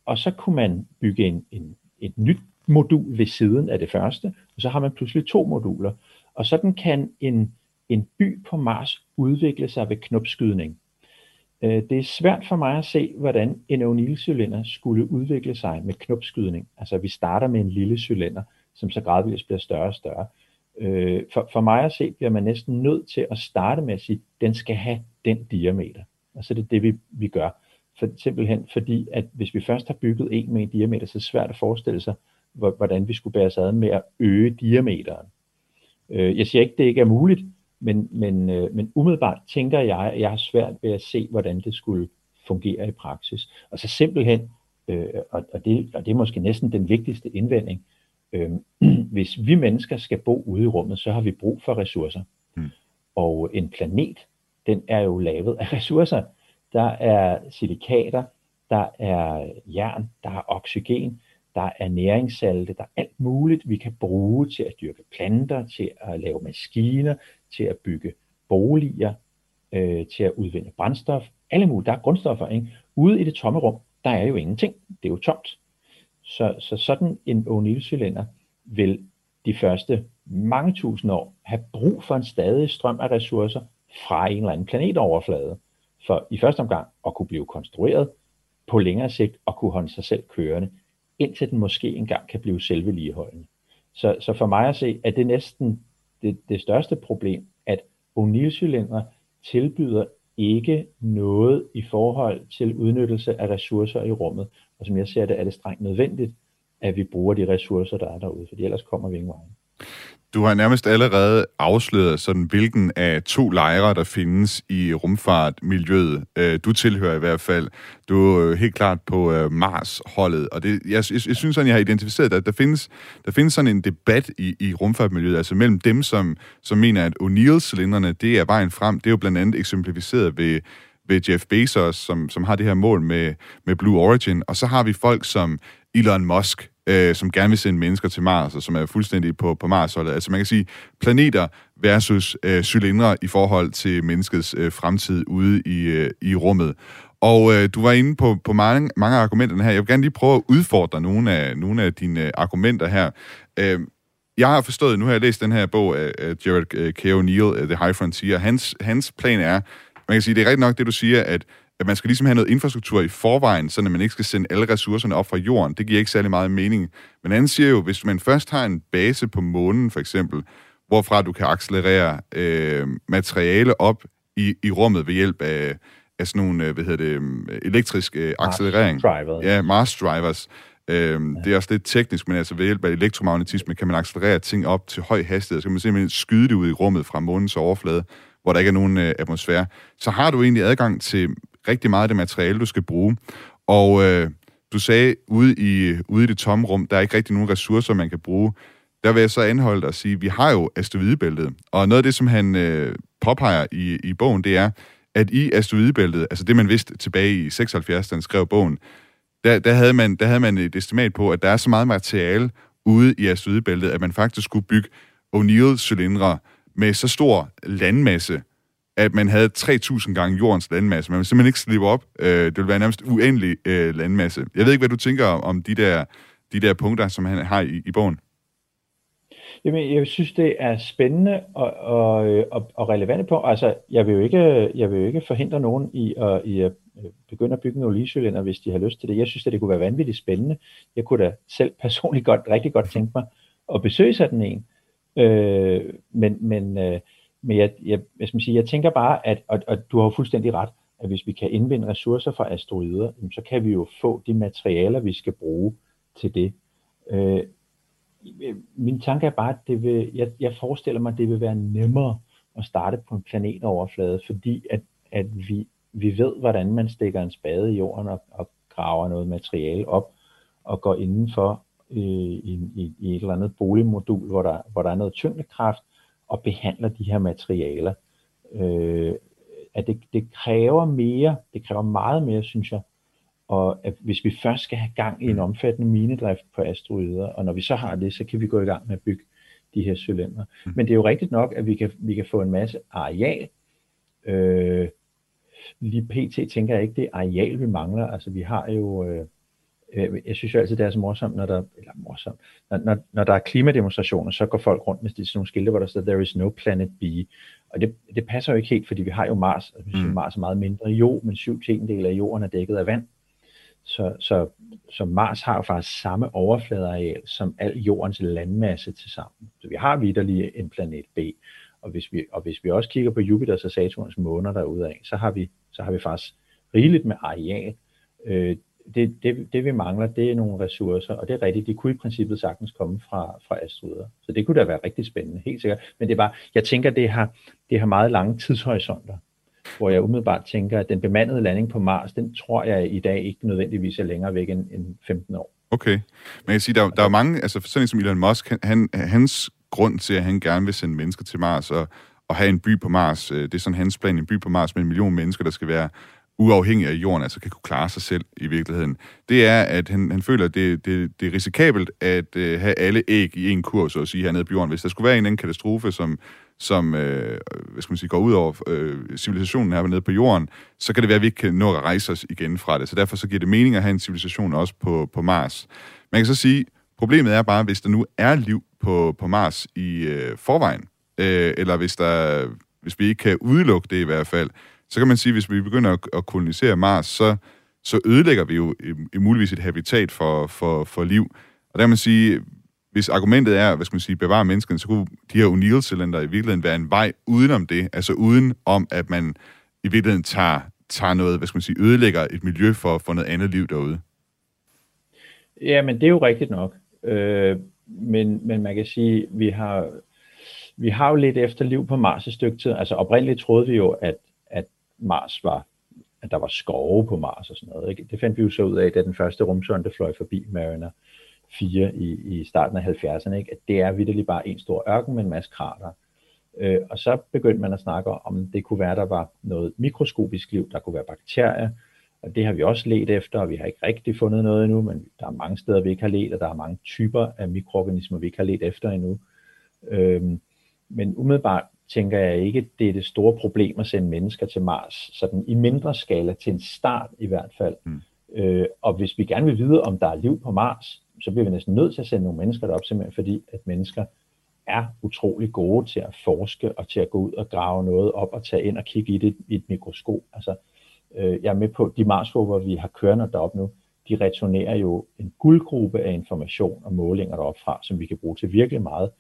og så kunne man bygge en, en, et nyt modul ved siden af det første, og så har man pludselig to moduler. Og sådan kan en, en by på Mars udvikle sig ved knopskydning. Øh, det er svært for mig at se, hvordan en O'Neill-cylinder skulle udvikle sig med knopskydning. Altså vi starter med en lille cylinder, som så gradvist bliver større og større. Øh, for, for mig at se, bliver man næsten nødt til at starte med at sige, at den skal have den diameter. Og så er det det, vi, vi gør. For, simpelthen fordi, at hvis vi først har bygget en med en diameter, så er det svært at forestille sig, hvordan vi skulle bære os ad med at øge diameteren. Øh, jeg siger ikke, at det ikke er muligt, men, men, øh, men umiddelbart tænker jeg, at jeg har svært ved at se, hvordan det skulle fungere i praksis. Og så simpelthen, øh, og, og, det, og det er måske næsten den vigtigste indvending, øh, hvis vi mennesker skal bo ude i rummet, så har vi brug for ressourcer. Mm. Og en planet, den er jo lavet af ressourcer. Der er silikater, der er jern, der er oxygen, der er næringssalte, der er alt muligt, vi kan bruge til at dyrke planter, til at lave maskiner, til at bygge boliger, øh, til at udvinde brændstof, alle mulige. Der er grundstoffer. Ikke? Ude i det tomme rum, der er jo ingenting. Det er jo tomt. Så, så sådan en O'Neill-cylinder vil de første mange tusind år have brug for en stadig strøm af ressourcer fra en eller anden planetoverflade. For i første omgang at kunne blive konstrueret, på længere sigt at kunne holde sig selv kørende, indtil den måske engang kan blive selvvedligeholdende. Så, så for mig at se, at det næsten det, det største problem, at O'Neill-cylindre tilbyder ikke noget i forhold til udnyttelse af ressourcer i rummet. Og som jeg ser det, er det strengt nødvendigt, at vi bruger de ressourcer, der er derude, for ellers kommer vi ingen vej. Du har nærmest allerede afsløret, sådan, hvilken af to lejre, der findes i rumfartmiljøet. Øh, du tilhører i hvert fald. Du er helt klart på øh, Mars-holdet. Og det, jeg, jeg, jeg synes sådan, jeg har identificeret, at der findes, der findes sådan en debat i, i rumfartmiljøet, altså mellem dem, som, som mener, at O'Neill-cylinderne, det er vejen frem. Det er jo blandt andet eksemplificeret ved, ved Jeff Bezos, som, som har det her mål med, med Blue Origin. Og så har vi folk som Elon Musk, øh, som gerne vil sende mennesker til Mars, og som er fuldstændig på, på Mars-holdet. Altså man kan sige planeter versus øh, cylindre i forhold til menneskets øh, fremtid ude i, øh, i rummet. Og øh, du var inde på, på mange, mange af argumenterne her. Jeg vil gerne lige prøve at udfordre nogle af, nogle af dine øh, argumenter her. Øh, jeg har forstået, nu har jeg læst den her bog af, Jared øh, K. O'Neill, øh, The High Frontier. Hans, hans plan er, man kan sige, det er rigtigt nok det, du siger, at at man skal ligesom have noget infrastruktur i forvejen, så man ikke skal sende alle ressourcerne op fra jorden. Det giver ikke særlig meget mening. Men han siger jo, hvis man først har en base på månen for eksempel, hvorfra du kan accelerere øh, materiale op i, i rummet ved hjælp af, af sådan nogle, øh, hvad hedder det, øh, elektrisk øh, accelerering. Mars drivers. Ja, Mars drivers. Øhm, ja. Det er også lidt teknisk, men altså ved hjælp af elektromagnetisme kan man accelerere ting op til høj hastighed. Så kan man simpelthen skyde det ud i rummet fra månens overflade, hvor der ikke er nogen øh, atmosfære. Så har du egentlig adgang til rigtig meget af det materiale, du skal bruge. Og øh, du sagde, ude i, ude i det tomme rum, der er ikke rigtig nogen ressourcer, man kan bruge. Der vil jeg så anholde dig og sige, vi har jo asteroidebæltet. Og noget af det, som han øh, påpeger i, i bogen, det er, at i asteroidebæltet, altså det man vidste tilbage i 76, da han skrev bogen, der, der, havde man, der havde man et estimat på, at der er så meget materiale ude i asteroidebæltet, at man faktisk skulle bygge O'Neill-cylindre med så stor landmasse, at man havde 3.000 gange jordens landmasse. Man ville simpelthen ikke slippe op. Øh, det ville være nærmest uendelig øh, landmasse. Jeg ved ikke, hvad du tænker om de der, de der punkter, som han har i, i bogen. Jamen, jeg synes, det er spændende og, og, øh, og, og relevant på. Altså, jeg vil jo ikke, jeg vil jo ikke forhindre nogen i at, i at øh, begynde at bygge en oliecylinder, hvis de har lyst til det. Jeg synes, at det kunne være vanvittigt spændende. Jeg kunne da selv personligt godt, rigtig godt tænke mig at besøge sådan en. Øh, men men øh, men jeg, jeg, jeg, skal sige, jeg tænker bare, at, og, og du har jo fuldstændig ret, at hvis vi kan indvinde ressourcer fra asteroider, så kan vi jo få de materialer, vi skal bruge til det. Øh, min tanke er bare, at det vil, jeg, jeg forestiller mig, at det vil være nemmere at starte på en planetoverflade, fordi at, at vi, vi ved, hvordan man stikker en spade i jorden og, og graver noget materiale op og går indenfor øh, i, i, i et eller andet boligmodul, hvor der, hvor der er noget tyngdekraft, og behandler de her materialer. Øh, at det, det kræver mere, det kræver meget mere, synes jeg, og at hvis vi først skal have gang i en omfattende minedrift på asteroider, og når vi så har det, så kan vi gå i gang med at bygge de her cylinder. Mm. Men det er jo rigtigt nok, at vi kan, vi kan få en masse areal. Øh, lige pt. tænker jeg ikke, det er areal, vi mangler. Altså vi har jo, øh, øh, jeg synes jo altid, det er så morsomt, når der, eller morsomt, når, når, når der er klimademonstrationer, så går folk rundt med sådan nogle skilte, hvor der står, there is no planet B. Og det, det passer jo ikke helt, fordi vi har jo Mars, altså, mm. Mars er meget mindre jo, men syv tiendedele af jorden er dækket af vand. Så, så, så Mars har jo faktisk samme overfladeareal som al jordens landmasse til sammen. Så vi har vidderlig en planet B. Og hvis vi, og hvis vi også kigger på Jupiters og Saturns måner derude af, så har vi, så har vi faktisk rigeligt med areal. Øh, det, det, det vi mangler, det er nogle ressourcer, og det er rigtigt, de kunne i princippet sagtens komme fra, fra asteroider. Så det kunne da være rigtig spændende, helt sikkert. Men det er bare, jeg tænker, det har, det har meget lange tidshorisonter hvor jeg umiddelbart tænker, at den bemandede landing på Mars, den tror jeg i dag ikke nødvendigvis er længere væk end, end 15 år. Okay. Men jeg kan sige, der, der er mange, altså sådan som Elon Musk, han, hans grund til, at han gerne vil sende mennesker til Mars og, og have en by på Mars, øh, det er sådan hans plan, en by på Mars med en million mennesker, der skal være uafhængig af jorden, altså kan kunne klare sig selv i virkeligheden, det er, at han, han føler, at det, det, det er risikabelt at øh, have alle æg i en kurs, så at sige, hernede på jorden. Hvis der skulle være en anden katastrofe, som, som øh, hvad skal man sige, går ud over øh, civilisationen her nede på jorden, så kan det være, at vi ikke kan nå at rejse os igen fra det. Så derfor så giver det mening at have en civilisation også på, på Mars. Man kan så sige, problemet er bare, hvis der nu er liv på, på Mars i øh, forvejen, øh, eller hvis, der, hvis vi ikke kan udelukke det i hvert fald, så kan man sige, at hvis vi begynder at, at kolonisere Mars, så, så ødelægger vi jo i, i muligvis et habitat for, for, for liv. Og der kan man sige, hvis argumentet er, hvad skal man sige, bevare menneskene, så kunne de her O'Neill-cylinder i virkeligheden være en vej udenom det, altså uden om, at man i virkeligheden tager, tager noget, hvad skal man sige, ødelægger et miljø for, for noget andet liv derude. Ja, men det er jo rigtigt nok. Øh, men, men man kan sige, vi har, vi har jo lidt efter liv på Mars et stykke tid. Altså oprindeligt troede vi jo, at, at Mars var, at der var skove på Mars og sådan noget. Ikke? Det fandt vi jo så ud af, da den første rumsonde fløj forbi Mariner. 4 i, i starten af 70'erne, ikke? at det er vidderligt bare en stor ørken med en masse krater. Øh, og så begyndte man at snakke om, det kunne være, der var noget mikroskopisk liv, der kunne være bakterier, og det har vi også let efter, og vi har ikke rigtig fundet noget endnu, men der er mange steder, vi ikke har let, og der er mange typer af mikroorganismer, vi ikke har let efter endnu. Øhm, men umiddelbart tænker jeg ikke, det er det store problem at sende mennesker til Mars, sådan i mindre skala, til en start i hvert fald. Mm. Øh, og hvis vi gerne vil vide, om der er liv på Mars, så bliver vi næsten nødt til at sende nogle mennesker derop, simpelthen fordi, at mennesker er utrolig gode til at forske og til at gå ud og grave noget op og tage ind og kigge i det i et mikroskop. Altså, øh, jeg er med på, de marsrover, vi har kørende deroppe nu, de returnerer jo en guldgruppe af information og målinger deroppe fra, som vi kan bruge til virkelig meget.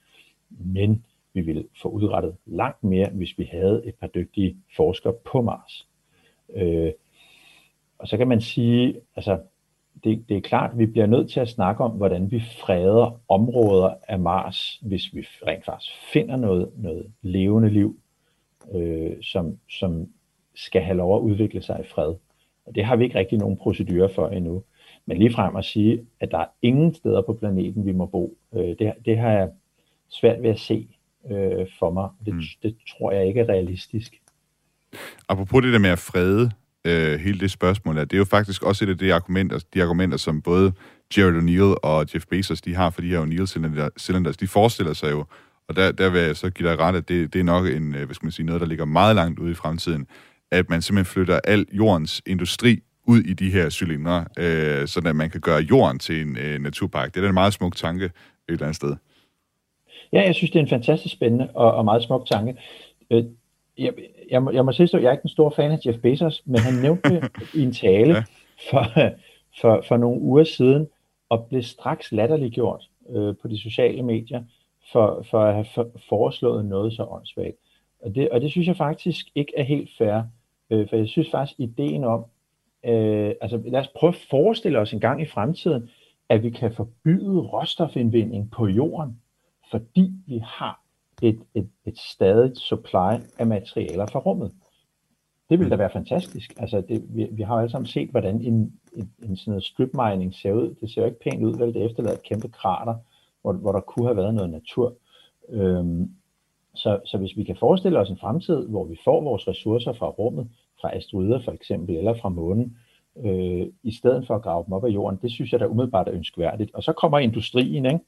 Men vi ville få udrettet langt mere, hvis vi havde et par dygtige forskere på Mars. Øh, og så kan man sige, altså det, det er klart, at vi bliver nødt til at snakke om, hvordan vi freder områder af Mars, hvis vi rent faktisk finder noget, noget levende liv, øh, som, som skal have lov at udvikle sig i fred. Og det har vi ikke rigtig nogen procedurer for endnu. Men lige frem at sige, at der er ingen steder på planeten, vi må bo, øh, det, det har jeg svært ved at se øh, for mig. Det, mm. det tror jeg ikke er realistisk. Apropos det der med at frede, øh, hele det spørgsmål, det er jo faktisk også et af de argumenter, de argumenter som både Jared O'Neill og Jeff Bezos, de har for de her O'Neill-cylinders. De forestiller sig jo, og der, der vil jeg så give dig ret, at det, det er nok en, øh, hvad skal man sige, noget, der ligger meget langt ude i fremtiden, at man simpelthen flytter al jordens industri ud i de her cylindre, øh, så at man kan gøre jorden til en øh, naturpark. Det er en meget smuk tanke et eller andet sted. Ja, jeg synes, det er en fantastisk spændende og, og meget smuk tanke. Øh, jeg, jeg, må, jeg må sige, at jeg er ikke en stor fan af Jeff Bezos, men han nævnte i en tale ja. for, for, for nogle uger siden, og blev straks latterliggjort øh, på de sociale medier, for, for at have for, foreslået noget så åndssvagt. Og det, og det synes jeg faktisk ikke er helt fair, øh, for jeg synes faktisk ideen om, øh, altså lad os prøve at forestille os en gang i fremtiden, at vi kan forbyde råstofindvinding på jorden, fordi vi har et, et, et stadigt supply af materialer fra rummet. Det ville da være fantastisk. Altså, det, vi, vi har jo alle sammen set, hvordan en, en, en sådan noget strip mining ser ud. Det ser jo ikke pænt ud, vel? Det efterlader et kæmpe krater, hvor, hvor der kunne have været noget natur. Øhm, så, så hvis vi kan forestille os en fremtid, hvor vi får vores ressourcer fra rummet, fra asteroider for eksempel, eller fra månen, øh, i stedet for at grave dem op af jorden, det synes jeg da umiddelbart er ønskværdigt. Og så kommer industrien, ikke?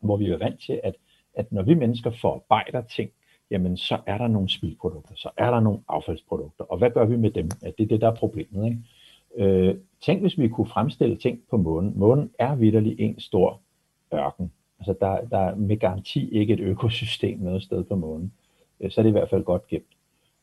Hvor vi er vant til, at, at når vi mennesker forarbejder ting, jamen så er der nogle spildprodukter, så er der nogle affaldsprodukter, og hvad gør vi med dem? At det er det, der er problemet. Ikke? Øh, tænk, hvis vi kunne fremstille ting på månen. Månen er vidderlig en stor ørken. Altså der, der er med garanti ikke et økosystem noget sted på månen. Øh, så er det i hvert fald godt gemt.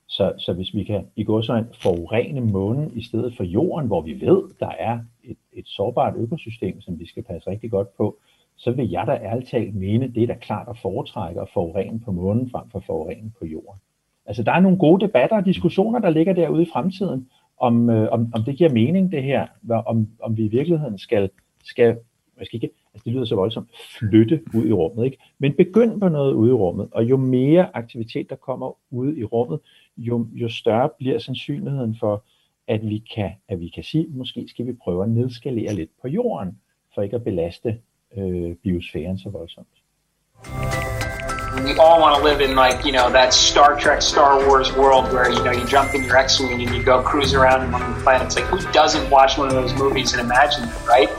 Så, så hvis vi kan i går så forurene månen i stedet for jorden, hvor vi ved, der er et, et sårbart økosystem, som vi skal passe rigtig godt på, så vil jeg da ærligt talt mene, det er da klart at foretrække at forurene på månen frem for forurene på jorden. Altså der er nogle gode debatter og diskussioner, der ligger derude i fremtiden, om, øh, om, om det giver mening det her, om, om vi i virkeligheden skal, skal jeg skal ikke, altså det lyder så voldsomt, flytte ud i rummet, ikke? Men begynd på noget ude i rummet, og jo mere aktivitet, der kommer ude i rummet, jo, jo større bliver sandsynligheden for, at vi, kan, at vi kan sige, måske skal vi prøve at nedskalere lidt på jorden, for ikke at belaste øh, biosfæren så voldsomt. We all want to live in like, you know, that Star Trek, Star Wars world where, you know, you jump in your X-Wing and you go cruise around among the planets. Like, who doesn't watch one of those movies and imagine it, right?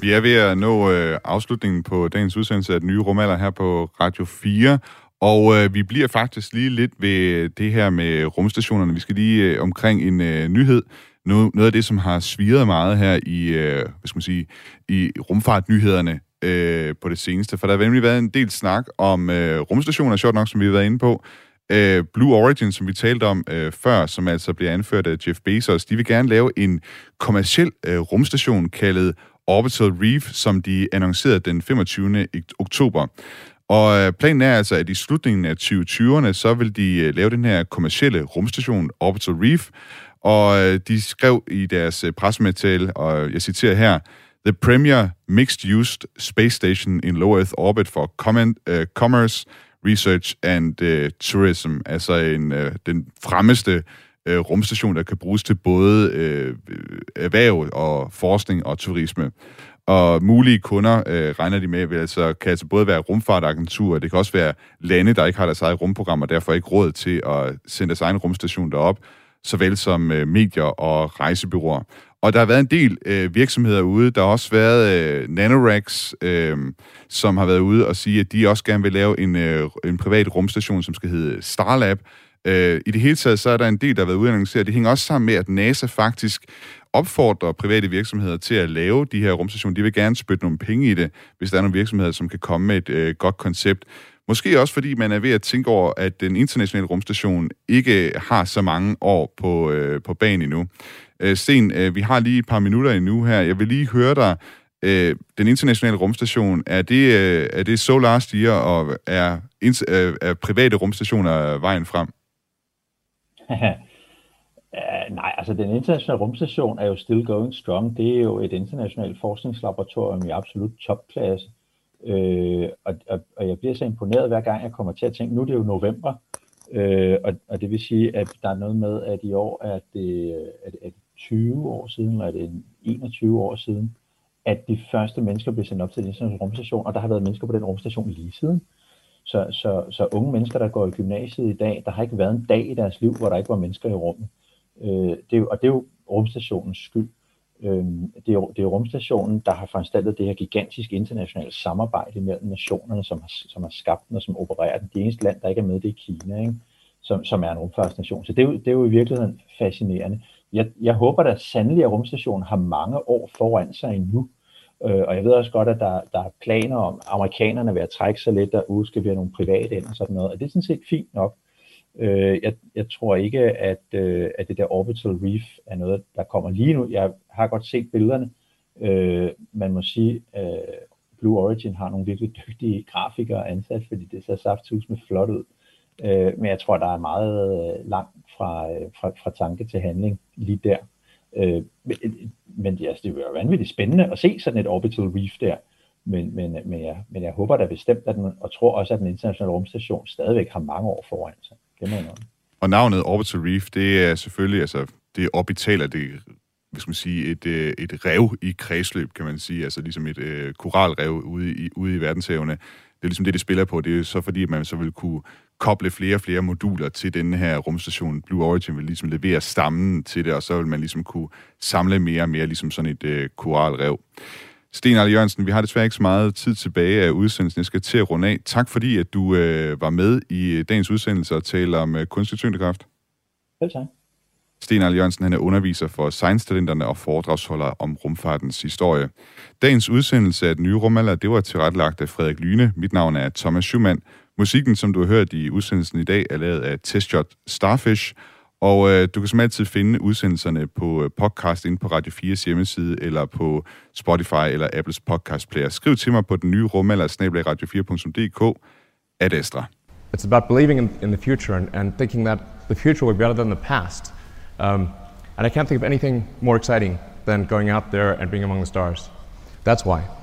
Vi er ved at nå øh, afslutningen på dagens udsendelse af den nye rumalder her på Radio 4, og øh, vi bliver faktisk lige lidt ved det her med rumstationerne. Vi skal lige øh, omkring en øh, nyhed. Noget, noget af det, som har sviret meget her i, øh, hvad skal man sige, i rumfartnyhederne øh, på det seneste. For der har nemlig været en del snak om øh, rumstationer, sjovt nok, som vi har været inde på. Øh, Blue Origin, som vi talte om øh, før, som altså bliver anført af Jeff Bezos, de vil gerne lave en kommersiel øh, rumstation kaldet Orbital Reef, som de annoncerede den 25. oktober. Og øh, planen er altså, at i slutningen af 2020'erne, så vil de øh, lave den her kommercielle rumstation Orbital Reef, og øh, de skrev i deres øh, pressemedtal, og jeg citerer her, The premier mixed-use space station in low Earth orbit for comment, uh, øh, commerce, research and uh, tourism, altså en, uh, den fremmeste uh, rumstation, der kan bruges til både uh, erhverv og forskning og turisme. Og mulige kunder øh, regner de med, vil altså, kan altså både være rumfartagenturer, det kan også være lande, der ikke har deres eget rumprogram, og derfor ikke råd til at sende deres egen rumstation derop, såvel som øh, medier og rejsebyråer. Og der har været en del øh, virksomheder ude. Der har også været øh, Nanorex, øh, som har været ude og sige, at de også gerne vil lave en, øh, en privat rumstation, som skal hedde Starlab. Øh, I det hele taget, så er der en del, der har været ude og Det hænger også sammen med, at NASA faktisk opfordrer private virksomheder til at lave de her rumstationer. De vil gerne spytte nogle penge i det, hvis der er nogle virksomheder, som kan komme med et øh, godt koncept. Måske også fordi man er ved at tænke over, at den internationale rumstation ikke har så mange år på, øh, på banen endnu. Øh, Sten, øh, vi har lige et par minutter endnu her. Jeg vil lige høre dig. Øh, den internationale rumstation, er det, øh, er det så last year, og er, øh, er private rumstationer vejen frem? Uh, nej, altså den internationale rumstation er jo still going strong. Det er jo et internationalt forskningslaboratorium i absolut topklasse. Øh, og, og, og jeg bliver så imponeret hver gang, jeg kommer til at tænke, nu er det jo november, øh, og, og det vil sige, at der er noget med, at i år er det, er det, er det 20 år siden, eller er det 21 år siden, at de første mennesker blev sendt op til den internationale rumstation, og der har været mennesker på den rumstation lige siden. Så, så, så unge mennesker, der går i gymnasiet i dag, der har ikke været en dag i deres liv, hvor der ikke var mennesker i rummet. Øh, det er jo, og det er jo rumstationens skyld. Øh, det, er det er rumstationen, der har foranstaltet det her gigantiske internationale samarbejde mellem nationerne, som har, som har skabt den og som opererer den. Det eneste land, der ikke er med, det er Kina, ikke? Som, som er en rumfartsnation. Så det er, jo, det er jo i virkeligheden fascinerende. Jeg, jeg håber da sandelig, at rumstationen har mange år foran sig endnu. Øh, og jeg ved også godt, at der, der er planer om, at amerikanerne vil at trække sig lidt derude, uh, skal vi have nogle private ind og sådan noget. Og det er sådan set fint nok. Øh, jeg, jeg tror ikke, at, øh, at det der orbital reef er noget, der kommer lige nu. Jeg har godt set billederne. Øh, man må sige, at øh, Blue Origin har nogle virkelig dygtige grafikere ansat, fordi det ser safthus med flot ud. Øh, men jeg tror, der er meget øh, langt fra, øh, fra, fra tanke til handling lige der. Øh, men men ja, altså, det vil være vanvittigt spændende at se sådan et orbital reef der. Men, men, men, jeg, men jeg håber da bestemt, at den, og tror også, at den internationale rumstation stadigvæk har mange år foran sig. Det mener jeg. Og navnet Orbital Reef, det er selvfølgelig, altså, det er orbitaler, det er, hvad skal man sige, et, øh, et rev i kredsløb, kan man sige, altså ligesom et øh, koralrev ude i, ude i verdenshavene. Det er ligesom det, det spiller på. Det er så fordi, at man så vil kunne koble flere og flere moduler til den her rumstation. Blue Origin vil ligesom levere stammen til det, og så vil man ligesom kunne samle mere og mere, ligesom sådan et øh, koralrev. Sten Arle Jørgensen, vi har desværre ikke så meget tid tilbage af udsendelsen. Jeg skal til at runde af. Tak fordi, at du øh, var med i dagens udsendelse og taler om øh, kunstig tyngdekraft. Selv tak. Sten Arle Jørgensen han er underviser for Science-talenterne og foredragsholder om rumfartens historie. Dagens udsendelse af Den Nye Rumalder, det var tilrettelagt af Frederik Lyne. Mit navn er Thomas Schumann. Musikken, som du har hørt i udsendelsen i dag, er lavet af Testshot Starfish. Og øh, du kan som altid finde udsendelserne på øh, podcast inde på Radio 4's hjemmeside, eller på Spotify eller Apples podcast player. Skriv til mig på den nye rum, eller radio4.dk. Ad Astra. It's about believing in, in the future and, and thinking that the future will be better than the past. Um, and I can't think of anything more exciting than going out there and being among the stars. That's why.